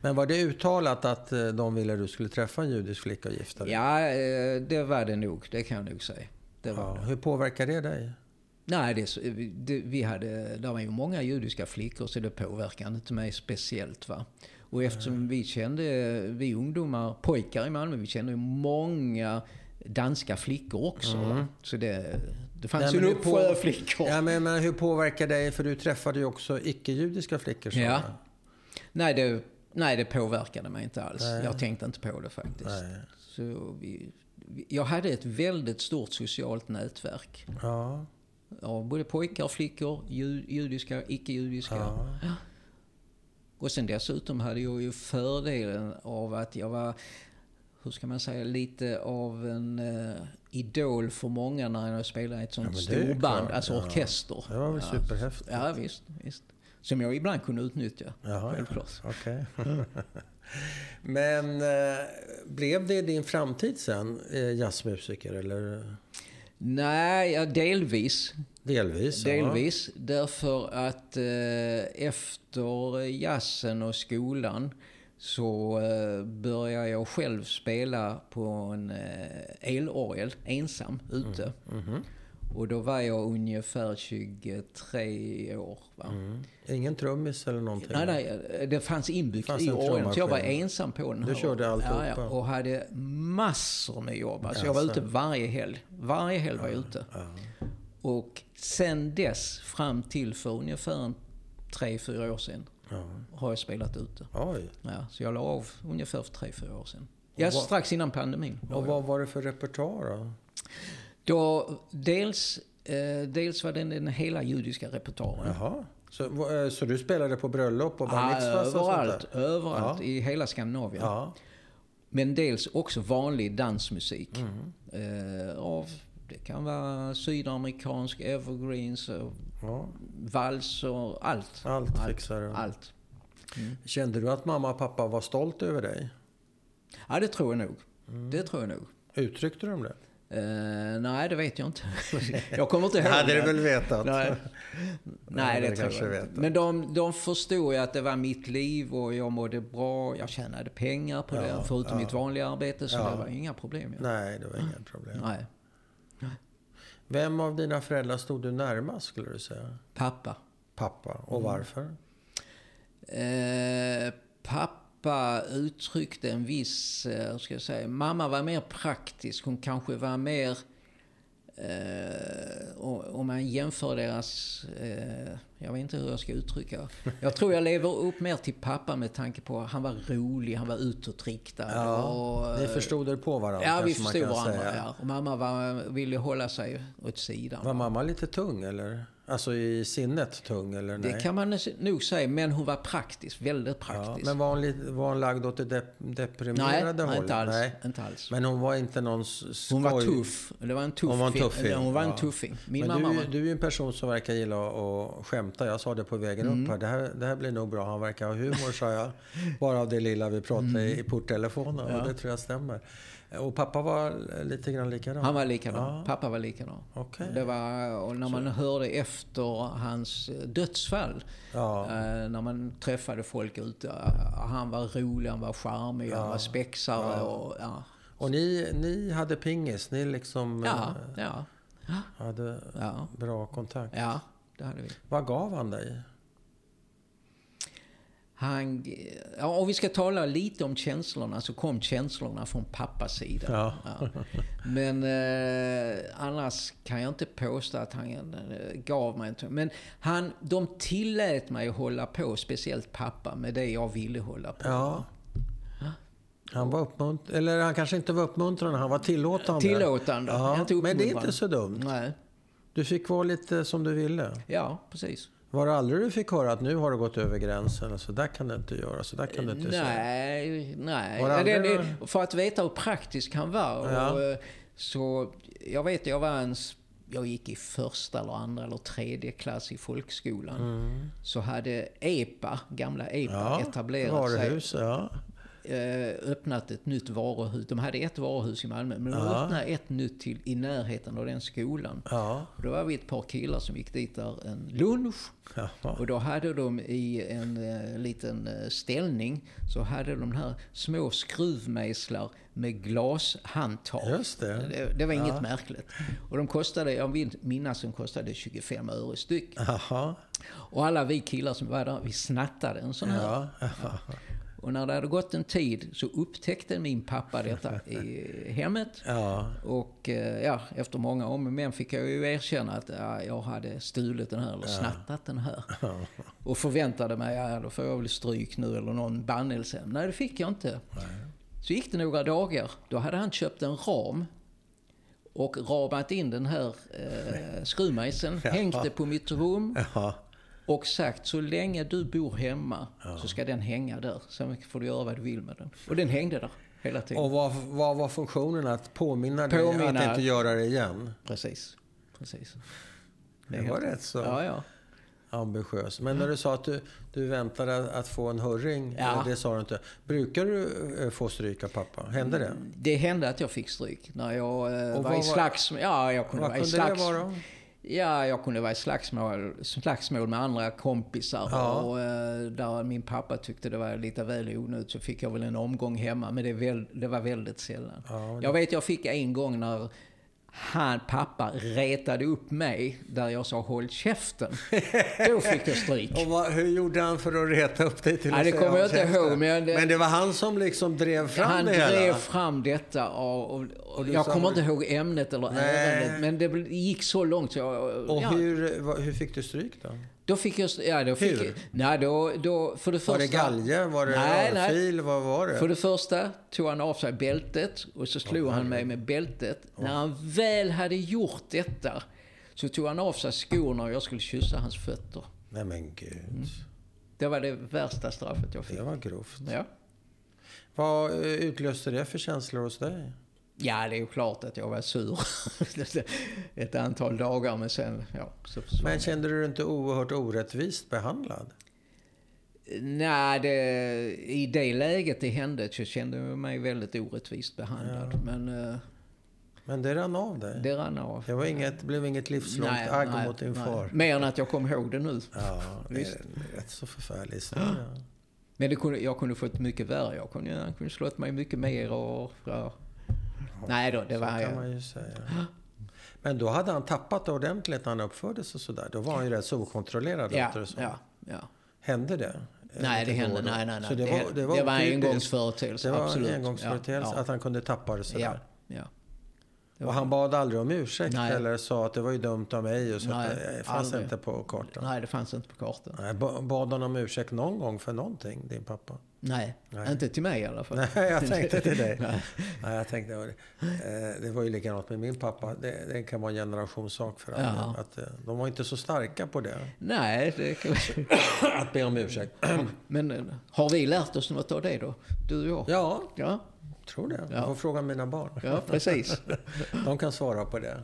Men var det uttalat att eh, de ville att du skulle träffa en judisk flicka och gifta dig? Ja, eh, det var det nog. Det kan jag nog säga. Det var Ja. det. Hur påverkar det dig? Nej, det, det, vi hade, det var ju många judiska flickor så det påverkade inte mig speciellt. Va? Och eftersom vi kände, vi ungdomar, pojkar i Malmö, vi kände ju många danska flickor också. Va? Så det, det fanns ju en uppsjö av flickor. Ja, men, men hur påverkar dig? För du träffade ju också icke-judiska flickor. Ja. Nej, det, nej, det påverkade mig inte alls. Nej. Jag tänkte inte på det faktiskt. Nej. Så vi, jag hade ett väldigt stort socialt nätverk. Ja. Av både pojkar och flickor, ju, judiska, icke-judiska. Ja. Och sen dessutom hade jag ju fördelen av att jag var, hur ska man säga, lite av en eh, idol för många när jag spelade i ett sånt Ja, storband, alltså ja. orkester. Det var väl ja. superhäftigt. Ja, visst, visst. Som jag ibland kunde utnyttja, Jaha, självklart. Okej. Men eh, blev det din framtid sen, eh, jazzmusiker? Eller Nej, ja, delvis. delvis? Delvis. Därför att eh, efter jazzen och skolan så eh, började jag själv spela på en eh, elorgel ensam ute. Mhm. Och då var jag ungefär 23 år. Mm. Ingen trummis eller någonting? Nej, nej, det fanns inbyggt Fanns i. Så jag var ensam på den Du här. körde alltihopa? ja, ja, och hade massor med jobb. Alltså jag var ute varje helg. Varje helg var jag ute. Och sen dess, fram till för ungefär tre, fyra år sedan, har jag spelat ute. Oj. Ja, så jag la av ungefär för tre, fyra år sedan. Ja, strax innan pandemin. Och vad var det för repertoar då? Då, dels, eh, dels var det den hela judiska repertoaren. Jaha. Så, eh, så du spelade på bröllop och bar Ja, mitzvahs och överallt, överallt Ja. i hela Skandinavien. Ja. Men dels också vanlig dansmusik. Mm. Eh, av, det kan vara sydamerikansk, evergreens, och ja. valser, allt. Allt fixar du. Allt. Kände du att mamma och pappa var stolt över dig? Ja, det tror jag nog. Mm. Det tror jag nog. Uttryckte de det? Eh, nej, det vet jag inte. jag kommer inte ihåg Hade det. du väl vetat? Nej, nej det, det tror jag inte. det. Men de, de förstod ju att det var mitt liv och jag mådde bra. Jag tjänade pengar på det, Ja, förutom ja. mitt vanliga arbete. Så Ja. det var inga problem. Ja. Nej, det var inga problem. Nej. Vem av dina föräldrar stod du närmast skulle du säga? Pappa. Pappa. Mm. Och varför? Eh, pappa uttryckte en viss, eh, hur ska jag säga, mamma var mer praktisk. Hon kanske var mer, eh, om man jämför deras, eh, jag vet inte hur jag ska uttrycka. Jag tror jag lever upp mer till pappa med tanke på att han var rolig, han var utåtriktad. Ja, och, ni eh, förstod er på varandra Ja, vi förstod varandra. Ja. Och mamma var, ville hålla sig åt sidan. Var mamma lite tung eller? Alltså i sinnet tung eller nej? det kan man nog säga, men hon var praktisk, väldigt ja, praktisk. men var hon, lite, var hon lagd åt det dep deprimerade nej, hållet? inte alls. Nej. Inte alls. Men hon var inte någon s- Hon var skoj- tuff. Det var en tuff Hon var en fi- tuffing, Hon var en ja. tuffing. Min Men mamma du, du är ju en person som verkar gilla att skämta. Jag sa det på vägen Mm. upp här. Det, här. det här blir nog bra. Han verkar ha humor, sa jag. Bara av det lilla vi pratade Mm. i porttelefonen. Och det tror jag stämmer. Och pappa var lite grann likadan? Han var likadan. Ja. Pappa var likadan. Okay. Det var, och när man Så. hörde efter hans dödsfall, ja. eh, när man träffade folk ute. Han var rolig, han var charmig, ja. han var spexare. Och, ja. och ni, ni hade pingis? Ni liksom ja, eh, ja. hade bra kontakt? Ja, det hade vi. Vad gav han dig? Han, ja, om vi ska tala lite om känslorna så kom känslorna från pappas sida. Ja. Ja. Men eh, annars kan jag inte påstå att han eh, gav mig inte. Men han, de tillät mig att hålla på, speciellt pappa, med det jag ville hålla på ja. Han var uppmuntrande, eller han kanske inte var uppmuntrande, han var tillåtande. Tillåtande, ja. Men det är inte så dumt. Nej. Du fick vara lite som du ville. Ja, precis. Var det aldrig du fick höra att nu har du gått över gränsen? Så där kan du inte göra, så där kan du inte nej, säga. Nej, nej. Det, för att veta hur praktisk han var. Ja. Och, eh, så jag vet, jag var en... Jag gick i första, eller andra eller tredje klass i folkskolan. Mm. Så hade EPA, gamla EPA, ja, etablerat varuhus, sig. Ja. Eh, öppnat ett nytt varuhus. De hade ett varuhus i Malmö, men de ja. öppnade ett nytt till i närheten av den skolan. Ja. Och då var vi ett par killar som gick dit där en lunch. Ja. Och då hade de i en uh, liten uh, ställning så hade de här små skruvmejslar med glashandtag. Just det. Det, det var inget märkligt. Och de kostade, jag vill minnas de kostade 25 öre styck. Och alla vi killar som var där, vi snattade en sån här. Och när det hade gått en tid så upptäckte min pappa detta i hemmet. Ja. Och eh, ja, efter många om och men fick jag ju erkänna att ja, jag hade stulit den här eller snattat den här. Och förväntade mig, ja då får jag väl stryk nu eller någon bannelse. Nej, det fick jag inte. Nej. Så gick det några dagar. Då hade han köpt en ram och ramat in den här eh, skruvmejseln, ja. hängt det på mitt rum. Ja och sagt så länge du bor hemma ja. så ska den hänga där. Sen får du göra vad du vill med den. Och den hängde där hela tiden. Och vad, vad var funktionen? Att påminna, påminna dig att inte göra det igen? Precis. Precis. Det, det var rätt så ja, ja. ambitiös. Men när du sa att du, du väntade att få en hurring, ja. det sa du inte. Brukar du eh, få stryk av pappa? Hände det? Det hände att jag fick stryk. När jag eh, var i slagsmål. Ja, jag kunde vara i slagsmål. Vad kunde det vara? Ja, jag kunde vara i slagsmål, slagsmål med andra kompisar. Ja. Och, eh, där min pappa tyckte det var lite väl onödigt så fick jag väl en omgång hemma. Men det, väl, det var väldigt sällan. Ja, jag vet, jag fick en gång när han, pappa, retade upp mig där jag sa håll käften. Då fick jag stryk. Och vad, hur gjorde han för att reta upp dig till ja, Det kommer jag inte ihåg. Men det, men det var han som liksom drev fram han det? Han drev fram detta. Och, och, och jag kommer inte ihåg ämnet eller ärendet. Men det gick så långt så jag... Och ja. hur, hur fick du stryk då? Då fick jag... Ja, då fick Hur? Jag, nej, då, då, för det första, var det galge? Var det nej, örfil? Vad var det? För det första tog han av sig bältet och så slog oh, han mig med bältet. Oh. När han väl hade gjort detta så tog han av sig skorna och jag skulle kyssa hans fötter. Nej men gud. Mm. Det var det värsta straffet jag fick. Det var grovt. Ja. Vad eh, utlöste det för känslor hos dig? Ja, det är ju klart att jag var sur ett antal dagar, men sen, ja. Så men kände du dig inte oerhört orättvist behandlad? Nej, det, i det läget det hände så kände jag mig väldigt orättvist behandlad. Ja. Men, uh, men det rann av dig? Det rann av. Det var inget, blev inget livslångt nej, agg nej, mot din nej. far? Mer än att jag kom ihåg det nu. Ja, det är rätt så förfärlig historia. Men det kunde, jag kunde fått mycket värre. Jag kunde, han kunde slått mig mycket mer och... Ja. Nej då, det var... Så kan man ju säga. Men då hade han tappat det ordentligt när han uppförde sig sådär. Då var han ju rätt så okontrollerad. Ja, ja, ja. Hände det? Nej, det hände. Nej, nej, nej. Så det, var, det var, det var en engångsföreteelse. Det var absolut. en engångsföreteelse ja, att han kunde tappa det sådär. Ja, ja. Och han bad aldrig om ursäkt Nej. eller sa att det var ju dumt av mig. Och så Nej, det fanns aldrig. inte på kartan. Nej, det fanns inte på kartan. Nej, bad han om ursäkt någon gång för någonting, din pappa? Nej, Nej. inte till mig i alla fall. Nej, jag tänkte till dig. Nej. Nej, jag tänkte, eh, det var ju likadant med min pappa. Det, det kan vara en generationssak för alla. Ja. Att, eh, de var inte så starka på det. Nej, det kan Att be om ursäkt. Men eh, har vi lärt oss något av det då? Du och jag? Ja. ja tror det. Jag får fråga mina barn. Ja, precis. De kan svara på det.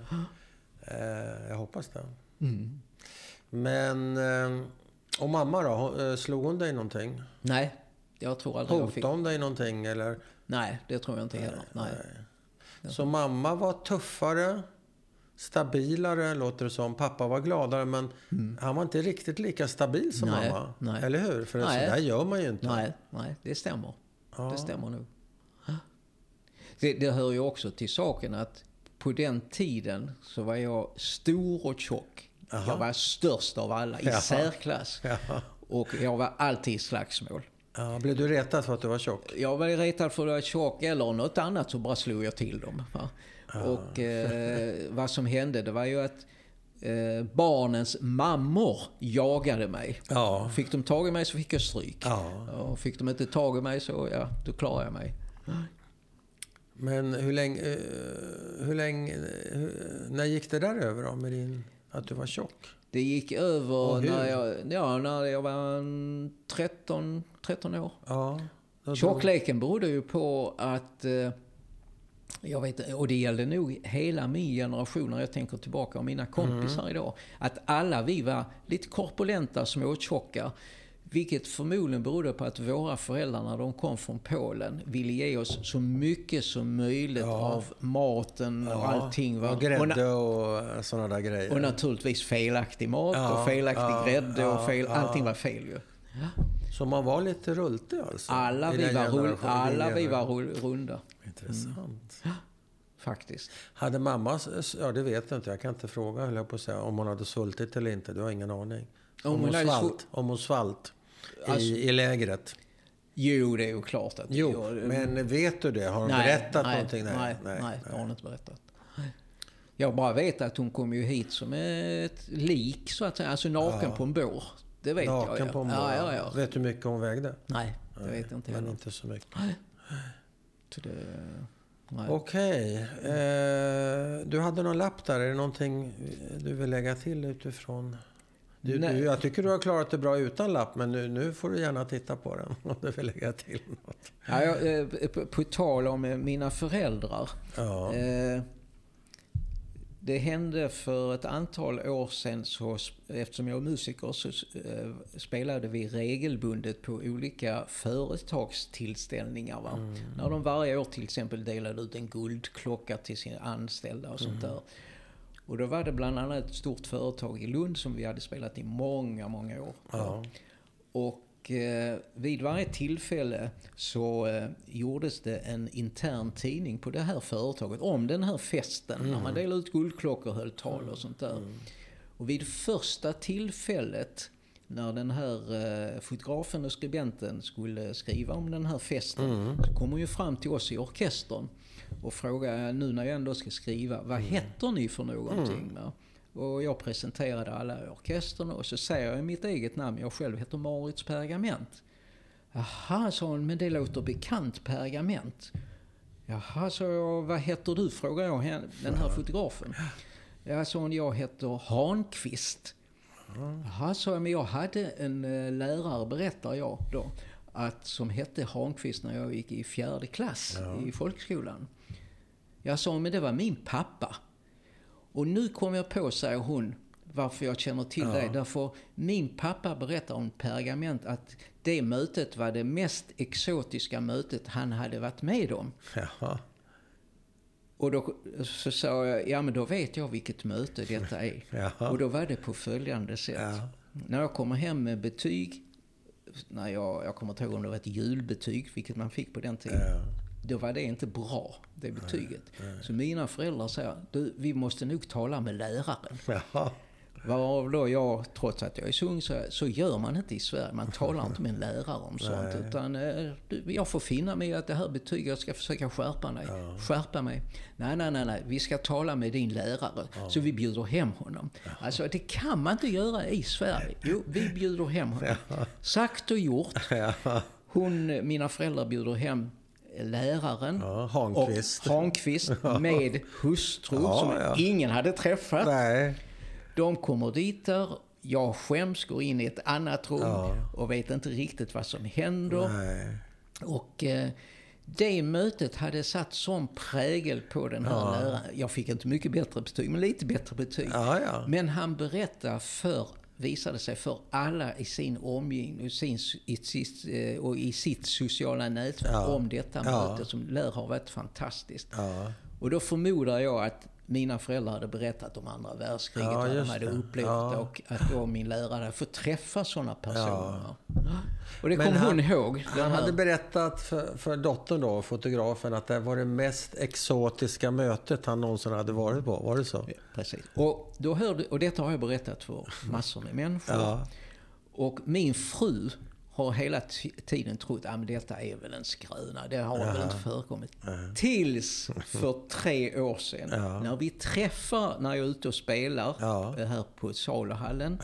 Eh, jag hoppas det. Mm. Men... Eh, och mamma då? Eh, slog hon dig någonting? Nej, jag tror aldrig Hotade jag fick... hon dig någonting eller? Nej, det tror jag inte heller. Nej. Så mamma var tuffare, stabilare låter det som. Pappa var gladare men han var inte riktigt lika stabil som Mm. Nej, mamma. nej. Eller hur? För Nej. så där gör man ju inte. Nej, nej, det stämmer. Ja. Det stämmer nog. Det, det hör ju också till saken att på den tiden så var jag stor och tjock. Jaha. Jag var störst av alla, i Jaha. särklass. Ja. Och jag var alltid i slagsmål. Ja, blev du retad för att du var tjock? Jag var retad för att jag var tjock eller något annat så bara slog jag till dem. Va? Och eh, vad som hände det var ju att eh, barnens mammor jagade mig. Ja. Fick de tag i mig så fick jag stryk. Ja. Och fick de inte tag i mig så, ja, då klarade jag mig. Men hur länge... eh, Hur länge... hur- När gick det där över då med din... Att du var tjock? Det gick över när jag, ja, när jag var en 13, 13 år. Ja. då- Tjockleken berodde ju på att, eh, jag vet och det gällde nog hela min generation när jag tänker tillbaka och mina kompisar idag. Att alla vi var lite korpulenta, småtjocka. Vilket förmodligen berodde på att våra föräldrar när de kom från Polen ville ge oss så mycket som möjligt Ja. av maten och allting. Va? Och Och grädde och sådana där grejer. och naturligtvis felaktig mat Ja, och felaktig ja, grädde och ja, fel, ja. allting var fel ju. Så man var lite rultig alltså? Alla vi var, generationen, alla vi var runda, Intressant. faktiskt. Hade mamma, ja det vet jag inte, jag kan inte fråga höll jag på att säga, om hon hade svultit eller inte. Du har ingen aning. Om, Om hon, hon svalt, om hon svalt Alltså- i, i lägret. Jo, det är ju klart att... Jo, jag- men vet du det? Har hon nej, berättat nej, någonting? Nej, nej, det har hon inte berättat. Jag bara vet att hon kom ju hit som ett lik, så att säga. Alltså naken Ja. på en bår. Det vet jag. Naken ja. på en ja, båt. ja, ja. Vet du hur mycket hon vägde? Nej, det vet jag inte Men heller. inte så mycket. Så det, nej. Okej. Eh, du hade någon lapp där. Är det någonting du vill lägga till utifrån? Du, du, jag tycker du har klarat det bra utan lapp, men nu, nu får du gärna titta på den om du vill lägga till något. Ja, jag, eh, på, på tal om eh, mina föräldrar. Ja. Eh, det hände för ett antal år sedan, så, eftersom jag är musiker, så eh, spelade vi regelbundet på olika företagstillställningar. Mm. När de varje år till exempel delade ut en guldklocka till sina anställda och sånt Mm. där. Och då var det bland annat ett stort företag i Lund som vi hade spelat i många, många år. Ja. Och eh, vid varje tillfälle så eh, gjordes det en intern tidning på det här företaget om den här festen. När man delade ut guldklockor och höll tal och sånt där. Och vid första tillfället när den här eh, fotografen och skribenten skulle skriva om den här festen så kom hon ju fram till oss i orkestern och frågade, nu när jag ändå ska skriva, vad heter ni för någonting? va? Och jag presenterade alla i orkestern och så säger jag mitt eget namn. Jag själv heter Marits Pergament. Jaha, sa hon, men det låter bekant, Pergament. Jaha, sa jag, vad heter du? frågade jag henne, den här fotografen. Ja, sa hon, jag heter Hanqvist. Jaha, sa jag, men jag hade en eh, lärare, berättar jag då, att, som hette Hanqvist när jag gick i fjärde klass i folkskolan. Jag sa, men det var min pappa. Och nu kom jag på, säger hon, varför jag känner till det. Därför min pappa berättar om pergament att det mötet var det mest exotiska mötet han hade varit med om. Jaha. Och då så sa jag, ja men då vet jag vilket möte detta är. Jaha. Och då var det på följande sätt. Ja. När jag kommer hem med betyg, när jag, jag kommer inte ihåg om det var ett julbetyg, vilket man fick på den tiden. Ja. Då var det inte bra, det betyget. Så mina föräldrar säger, du vi måste nog tala med läraren. Varav då jag, trots att jag är sung, så, så gör man inte i Sverige. Man talar inte med en lärare om sånt. Nej. Utan eh, du, jag får finna mig att det här betyget, jag ska försöka skärpa mig. Skärpa mig. Nej, nej, nej, nej, vi ska tala med din lärare. Så vi bjuder hem honom. Alltså det kan man inte göra i Sverige. Jo, vi bjuder hem honom. Sagt och gjort. Ja. Hon, mina föräldrar bjuder hem läraren. Ja, Hanqvist. Och Hanqvist med hustru Ja, som ja. ingen hade träffat. Nej. De kommer dit där, jag skäms, går in i ett annat rum och vet inte riktigt vad som händer. Nej. Och eh, det mötet hade satt sån prägel på den här läraren. Jag fick inte mycket bättre betyg, men lite bättre betyg. Men han berättar för, visade sig för alla i sin omgivning och, sin, i sitt, eh, och i sitt sociala nätverk Ja. om detta Ja. möte som lär ha varit fantastiskt. Ja. Och då förmodar jag att mina föräldrar hade berättat om andra världskriget, Ja, vad de hade det. upplevt Ja. och att då min lärare hade fått träffa sådana personer. Och det kom hon ihåg. Han hade berättat för, för dottern då, fotografen, att det var det mest exotiska mötet han någonsin hade varit på. Var det så? Precis. Och, då hörde, och detta har jag berättat för massor med människor. Ja. Och min fru har hela tiden trott att detta är väl en skröna. Det har väl inte förekommit. Tills för tre år sedan. Ja. När vi träffar, när jag är ute och spelar eh, här på saluhallen.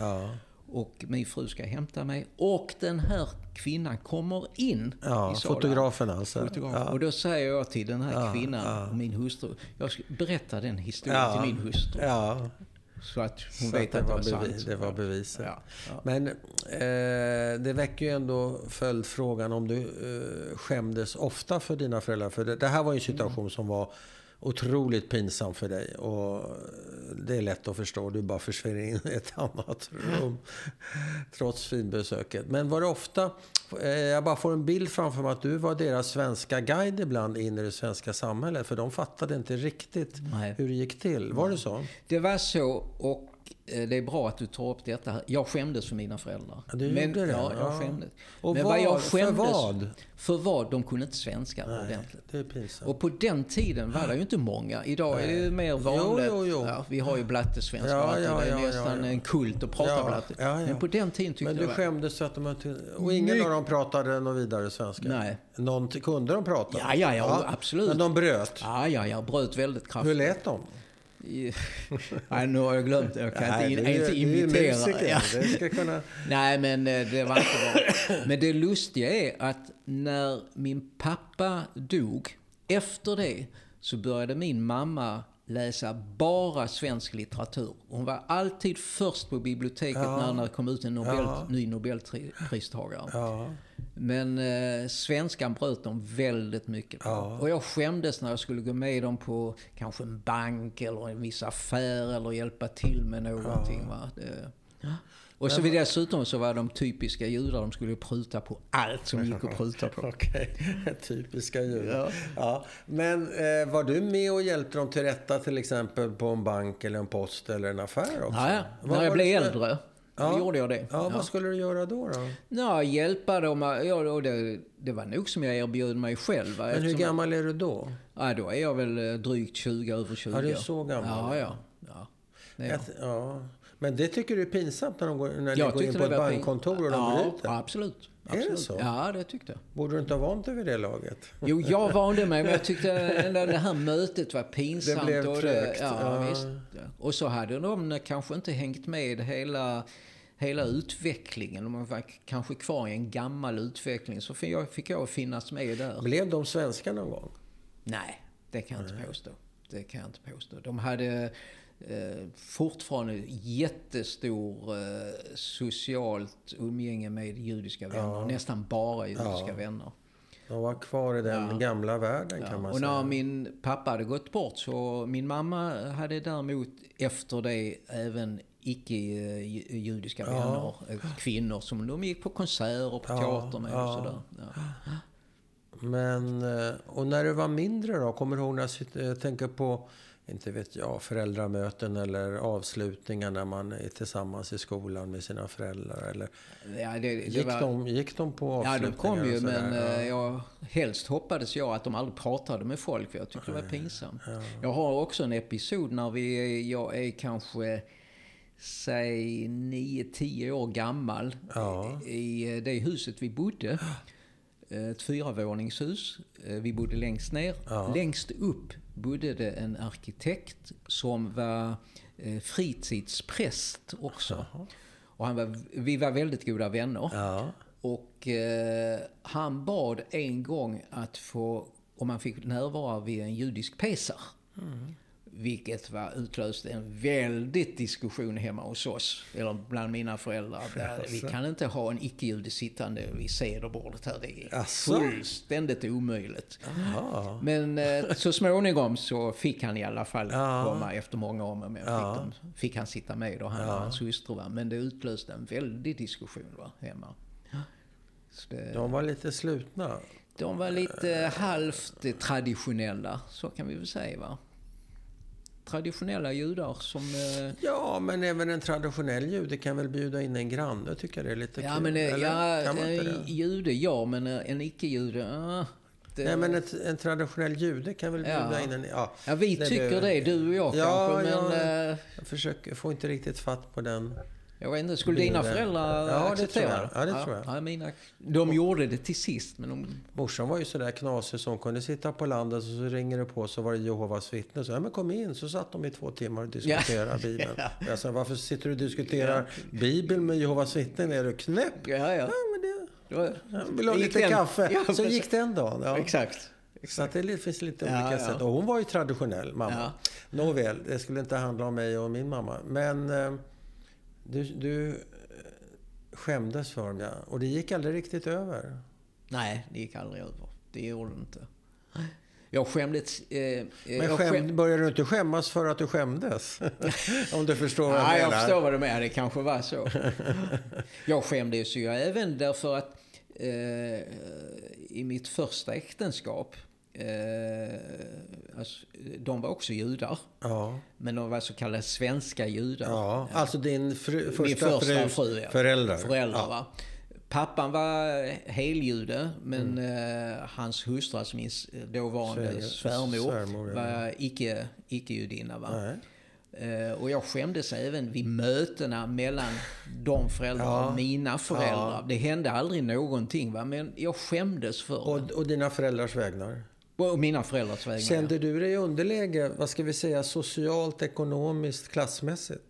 Och min fru ska hämta mig. Och den här kvinnan kommer in Ja, i salen. fotografen alltså. Fotograf. Ja. Och då säger jag till den här Ja, kvinnan, ja. min hustru. Jag ska berätta den historien till min hustru. Så att hon så vet att det var sant. bevis, det var beviset. Ja, ja. Men eh, det väcker ju ändå följdfrågan om du eh, skämdes ofta för dina föräldrar. För det, det här var ju en situation som var otroligt pinsam för dig. Och det är lätt att förstå. Du bara försvinner in i ett annat rum. trots finbesöket. Men var det ofta... Eh, jag bara får en bild framför mig att du var deras svenska guide ibland in i det svenska samhället. För de fattade inte riktigt Nej. hur det gick till. Var det så? Det var så och det är bra att du tar upp detta. här. Jag skämdes för mina föräldrar. Ja, du Men, gjorde det? Ja, jag Ja. skämdes. Och Men vad- jag för vad? För vad? De kunde inte svenska ordentligt. Det är pinsamt. Och på den tiden var det ju inte många. Idag är det ju mer vanligt. Jo, jo, jo. Ja, vi har ju blattesvenska. Ja, Ja, ja, det är ja, nästan ja, ja. en kult att prata Ja, blatte. ja, ja. Men på den tiden tyckte Men jag du det var- skämdes så att de inte... Och ingen av dem pratade någon vidare svenska? Nej. Någon, kunde de prata? Ja, ja, ja, absolut. Men de bröt? Ja, ja, jag bröt väldigt Hur kraftigt. lät de? Nej, nu har jag glömt det. Jag kan Nej, inte, är- inte imitera. musiker. Ja. Det ska kunna... Nej, men eh, det var inte bra. Men det lustiga är att när min pappa dog, efter det så började min mamma läsa bara svensk litteratur. Hon var alltid först på biblioteket Ja. när det kom ut en Nobel, Ja. ny Nobelpristagare. Ja. Men eh, svenskan bröt de väldigt mycket på. Ja. Och jag skämdes när jag skulle gå med dem på kanske en bank eller en viss affär eller hjälpa till med någonting. Va? Det, och så vid dessutom så var de typiska judar, de skulle pruta på allt som gick att pruta på. Okej, typiska judar. Ja. Ja. Men eh, var du med och hjälpte dem till rätta till exempel på en bank eller en post eller en affär också? Ja, Vad när jag blev äldre, Ja. då gjorde jag det. Ja, vad skulle du göra då? då? Ja, hjälpa dem, ja, och det, det var nog som jag erbjöd mig själv. Men hur gammal är du då? Ja, då är jag väl eh, drygt 20, över 20. Ja, du är så gammal. Ja, ja. ja. Det jag. Ett, ja. Men det tycker du är pinsamt när, de går, när ni går in på det ett bankkontor och de ja, bryter? absolut. Är det absolut. så? Ja, det tyckte jag. Borde du inte ha vant dig vid det laget? Jo, jag vande mig, men jag tyckte ändå det här mötet var pinsamt. Det blev och trögt, Ja, ja. Och så hade de kanske inte hängt med hela, hela utvecklingen. De var kanske kvar i en gammal utveckling. Så fick jag, fick jag finnas med där. Blev de svenska någon gång? Nej, det kan jag inte påstå. Det kan jag inte påstå. De hade eh, fortfarande jättestor eh, socialt umgänge med judiska vänner. Nästan bara judiska Ja. vänner. De var kvar i den Ja. gamla världen kan Ja, man och säga. när min pappa hade gått bort så min mamma hade däremot efter det även icke-judiska Ja. vänner, eh, kvinnor som de gick på konserter, på Ja, teater med och ja. sådär. Ja. Men, eh, och när du var mindre då? Kommer du ihåg när jag tänker på, inte vet jag, föräldramöten eller avslutningar när man är tillsammans i skolan med sina föräldrar? Eller, Ja, det, det gick, var, de, gick de på Ja, avslutningar? de kom ju, men Ja. eh, jag, helst hoppades jag att de aldrig pratade med folk, för jag tyckte det var pinsamt. Jag har också en episod när vi, jag är kanske, säg 9-10 år gammal, Ja. i eh, det huset vi bodde. Eh, Ett fyravåningshus. Eh, Vi bodde längst ner. Ja. Längst upp bodde det en arkitekt som var fritidspräst också. Och han var, vi var väldigt goda vänner. Ja. Och eh, han bad en gång att få, om man fick närvara vid en judisk pesar. Vilket var utlöste en väldigt diskussion hemma hos oss, eller bland mina föräldrar. Där vi kan inte ha en icke-jude sittande vid sederbordet här. Det är Asså? fullständigt omöjligt. Ja. Men eh, så småningom så fick han i alla fall Ja. komma efter många om och men fick, Ja. de, fick han sitta med och han och hans hustru. Va? Men det utlöste en väldig diskussion va, hemma. Det, De var lite slutna. de var lite halvt traditionella, så kan vi väl säga. Va? Traditionella judar som... Eh, ja, men även en traditionell jude kan väl bjuda in en granne? Jag tycker det är lite ja, kul. Men, eh, Eller? ja, inte eh, jude, ja, men eh, en icke-jude, ah, det- Nej, men ett, en traditionell jude kan väl bjuda Ja. in en... Ja, Ja, vi tycker blir- det, du och jag Ja, kanske, men... ja. eh, jag försöker, får inte riktigt fatt på den. Jag vet inte, skulle dina det- föräldrar Ja, det acceptera jag. Ja, det tror jag. Ja, mina, de gjorde det till sist, men de... Morsan var ju sådär knasig så hon kunde sitta på landet och så ringer det på så var det Jehovas vittnen. Så ja, men kom in. Så satt de i två timmar och diskuterade Bibeln. Ja. Jag sa, varför sitter du och diskuterar Bibeln med Jehovas vittnen? Är du knäpp? Ja, ja. Ja, men det... Jag vill ha lite den- kaffe. Ja, så gick den dagen. Ja. Exakt. Så att det finns lite Ja, olika ja. sätt. Och hon var ju traditionell, mamma. Ja. Nåväl, det skulle inte handla om mig och min mamma. Men eh, du, du eh, skämdes för ja. Och det gick aldrig riktigt över. Nej, det gick aldrig över. Det gjorde det inte. Jag skämdes... Eh, eh, Men skäm, skäm- började du inte skämmas för att du skämdes? Om du förstår vad jag Nej, jag menar. förstår vad du menar. Det kanske var så. jag skämdes ju även därför att eh, i mitt första äktenskap eh, alltså, de var också judar. Ja, Men de var så kallade svenska judar. ja. Alltså din fru, första, Min första fru, ja. föräldrar. Föräldrar, ja. Pappan var heljude, men Mm. eh, hans hustru, alltså min dåvarande Svär- svärmor, svärmor, var icke, icke-judinna. Va? Nej. Eh, och jag skämdes även vid mötena mellan de föräldrarna Ja. och mina föräldrar. Ja. Det hände aldrig någonting, va? men jag skämdes för det. Och, och dina föräldrars vägnar? Och mina föräldrars vägnar. Kände du dig i underläge, vad ska vi säga, socialt, ekonomiskt, klassmässigt?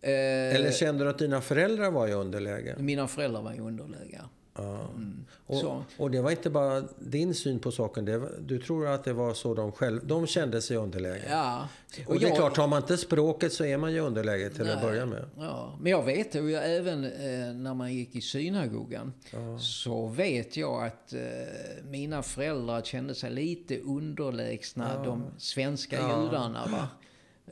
Eh, Eller kände du att dina föräldrar var i underläge? Mina föräldrar var i underläge. Ja. Så. Och, och det var inte bara din syn på saken, var, du tror att det var så de själv, de kände sig i underläge? Ja. Och, det är klart, har man inte språket så är man ju underläge till att Nej. börja med. Ja, men jag vet ju även eh, när man gick i synagogan så vet jag att eh, mina föräldrar kände sig lite underlägsna de svenska Ja. judarna. Va?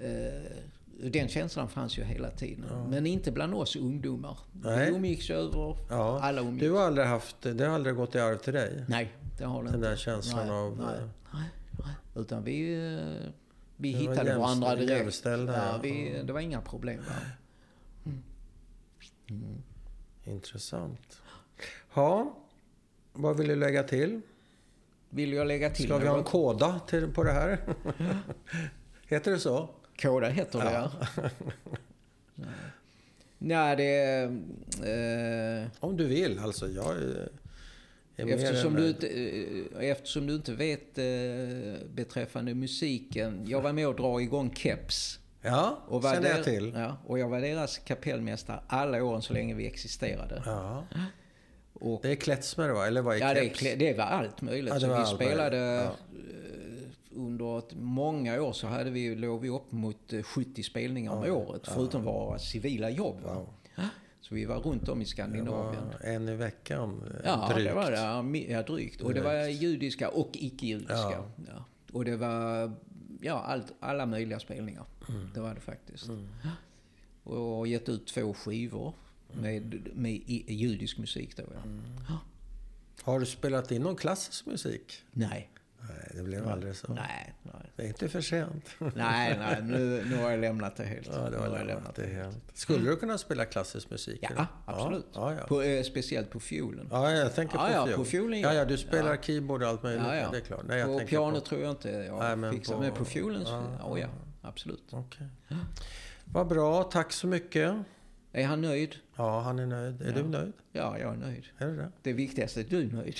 Eh, den känslan fanns ju hela tiden. Men inte bland oss ungdomar. Nej. Vi umgicks över Ja. alla umgicks. Du har aldrig haft, det har aldrig gått i arv till dig? Nej, det har det Den inte. där känslan nej, av... Nej, eh, nej, nej. Utan vi, eh, vi Det var hittade jämst- varandra direkt. Ja, ja. vi, det var inga problem. Va? Intressant. Ja, vad vill du lägga till? Vill jag lägga till Ska vi ha en koda till, på det här? Heter det så? Kåda heter det, ja. Nej, det... Eh, Om du vill, alltså. Jag är, är eftersom, du inte, eh, eftersom du inte vet eh, beträffande musiken. Jag var med och dra igång Keps. Ja, Och var där- jag till. Ja, och jag var deras kapellmästare alla åren så länge vi existerade. Ja. Och, Det är Kletsmer va? Eller vad är ja, det, är Keps? det var allt möjligt. Ja, det så var vi spelade... möjligt. eh, Under ett, många år så hade vi, låg vi upp mot eh, 70 spelningar om året. Förutom våra civila jobb. Va? Så vi var runt om i Skandinavien. en i veckan, eh, Ja, drygt. det var det. Ja, Ja, drygt. Och det var judiska och icke-judiska. Ja. Ja. Och det var ja, allt, alla möjliga spelningar. Det var det faktiskt. Och gett ut två skivor med, med i- judisk musik då. Ja. Har du spelat in någon klassisk musik? Nej. Nej, det blev aldrig så. Nej, nej. Det är inte för sent. Nej, nej. Nu, nu har jag lämnat det helt. Ja, det har jag lämnat det helt. Skulle du kunna spela klassisk musik? Ja, absolut. Ja, ja. På, eh, speciellt på fiolen. Ja, jag tänker på ja, fiol. på fiolen, Ja, ja. du spelar Ja. keyboard och allt möjligt. Ja, ja. Det är klart. Nej, jag på piano på... tror jag inte jag Nej, men fixar. på- Men på fiolen, så, Ja, ja, ja, absolut. Okej. Vad bra, tack så mycket. Är han nöjd? Ja, han är nöjd. Är Ja. du nöjd? Ja, jag är nöjd. Är du det? Det viktigaste är att du är nöjd.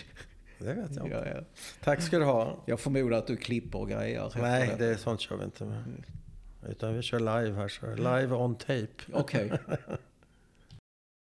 Det vet jag. Ja, ja. Tack ska du ha. Jag förmodar att du klipper och grejer. Nej, det. är sånt kör vi inte med. Utan vi kör live här. Så. Live on tape. Okej.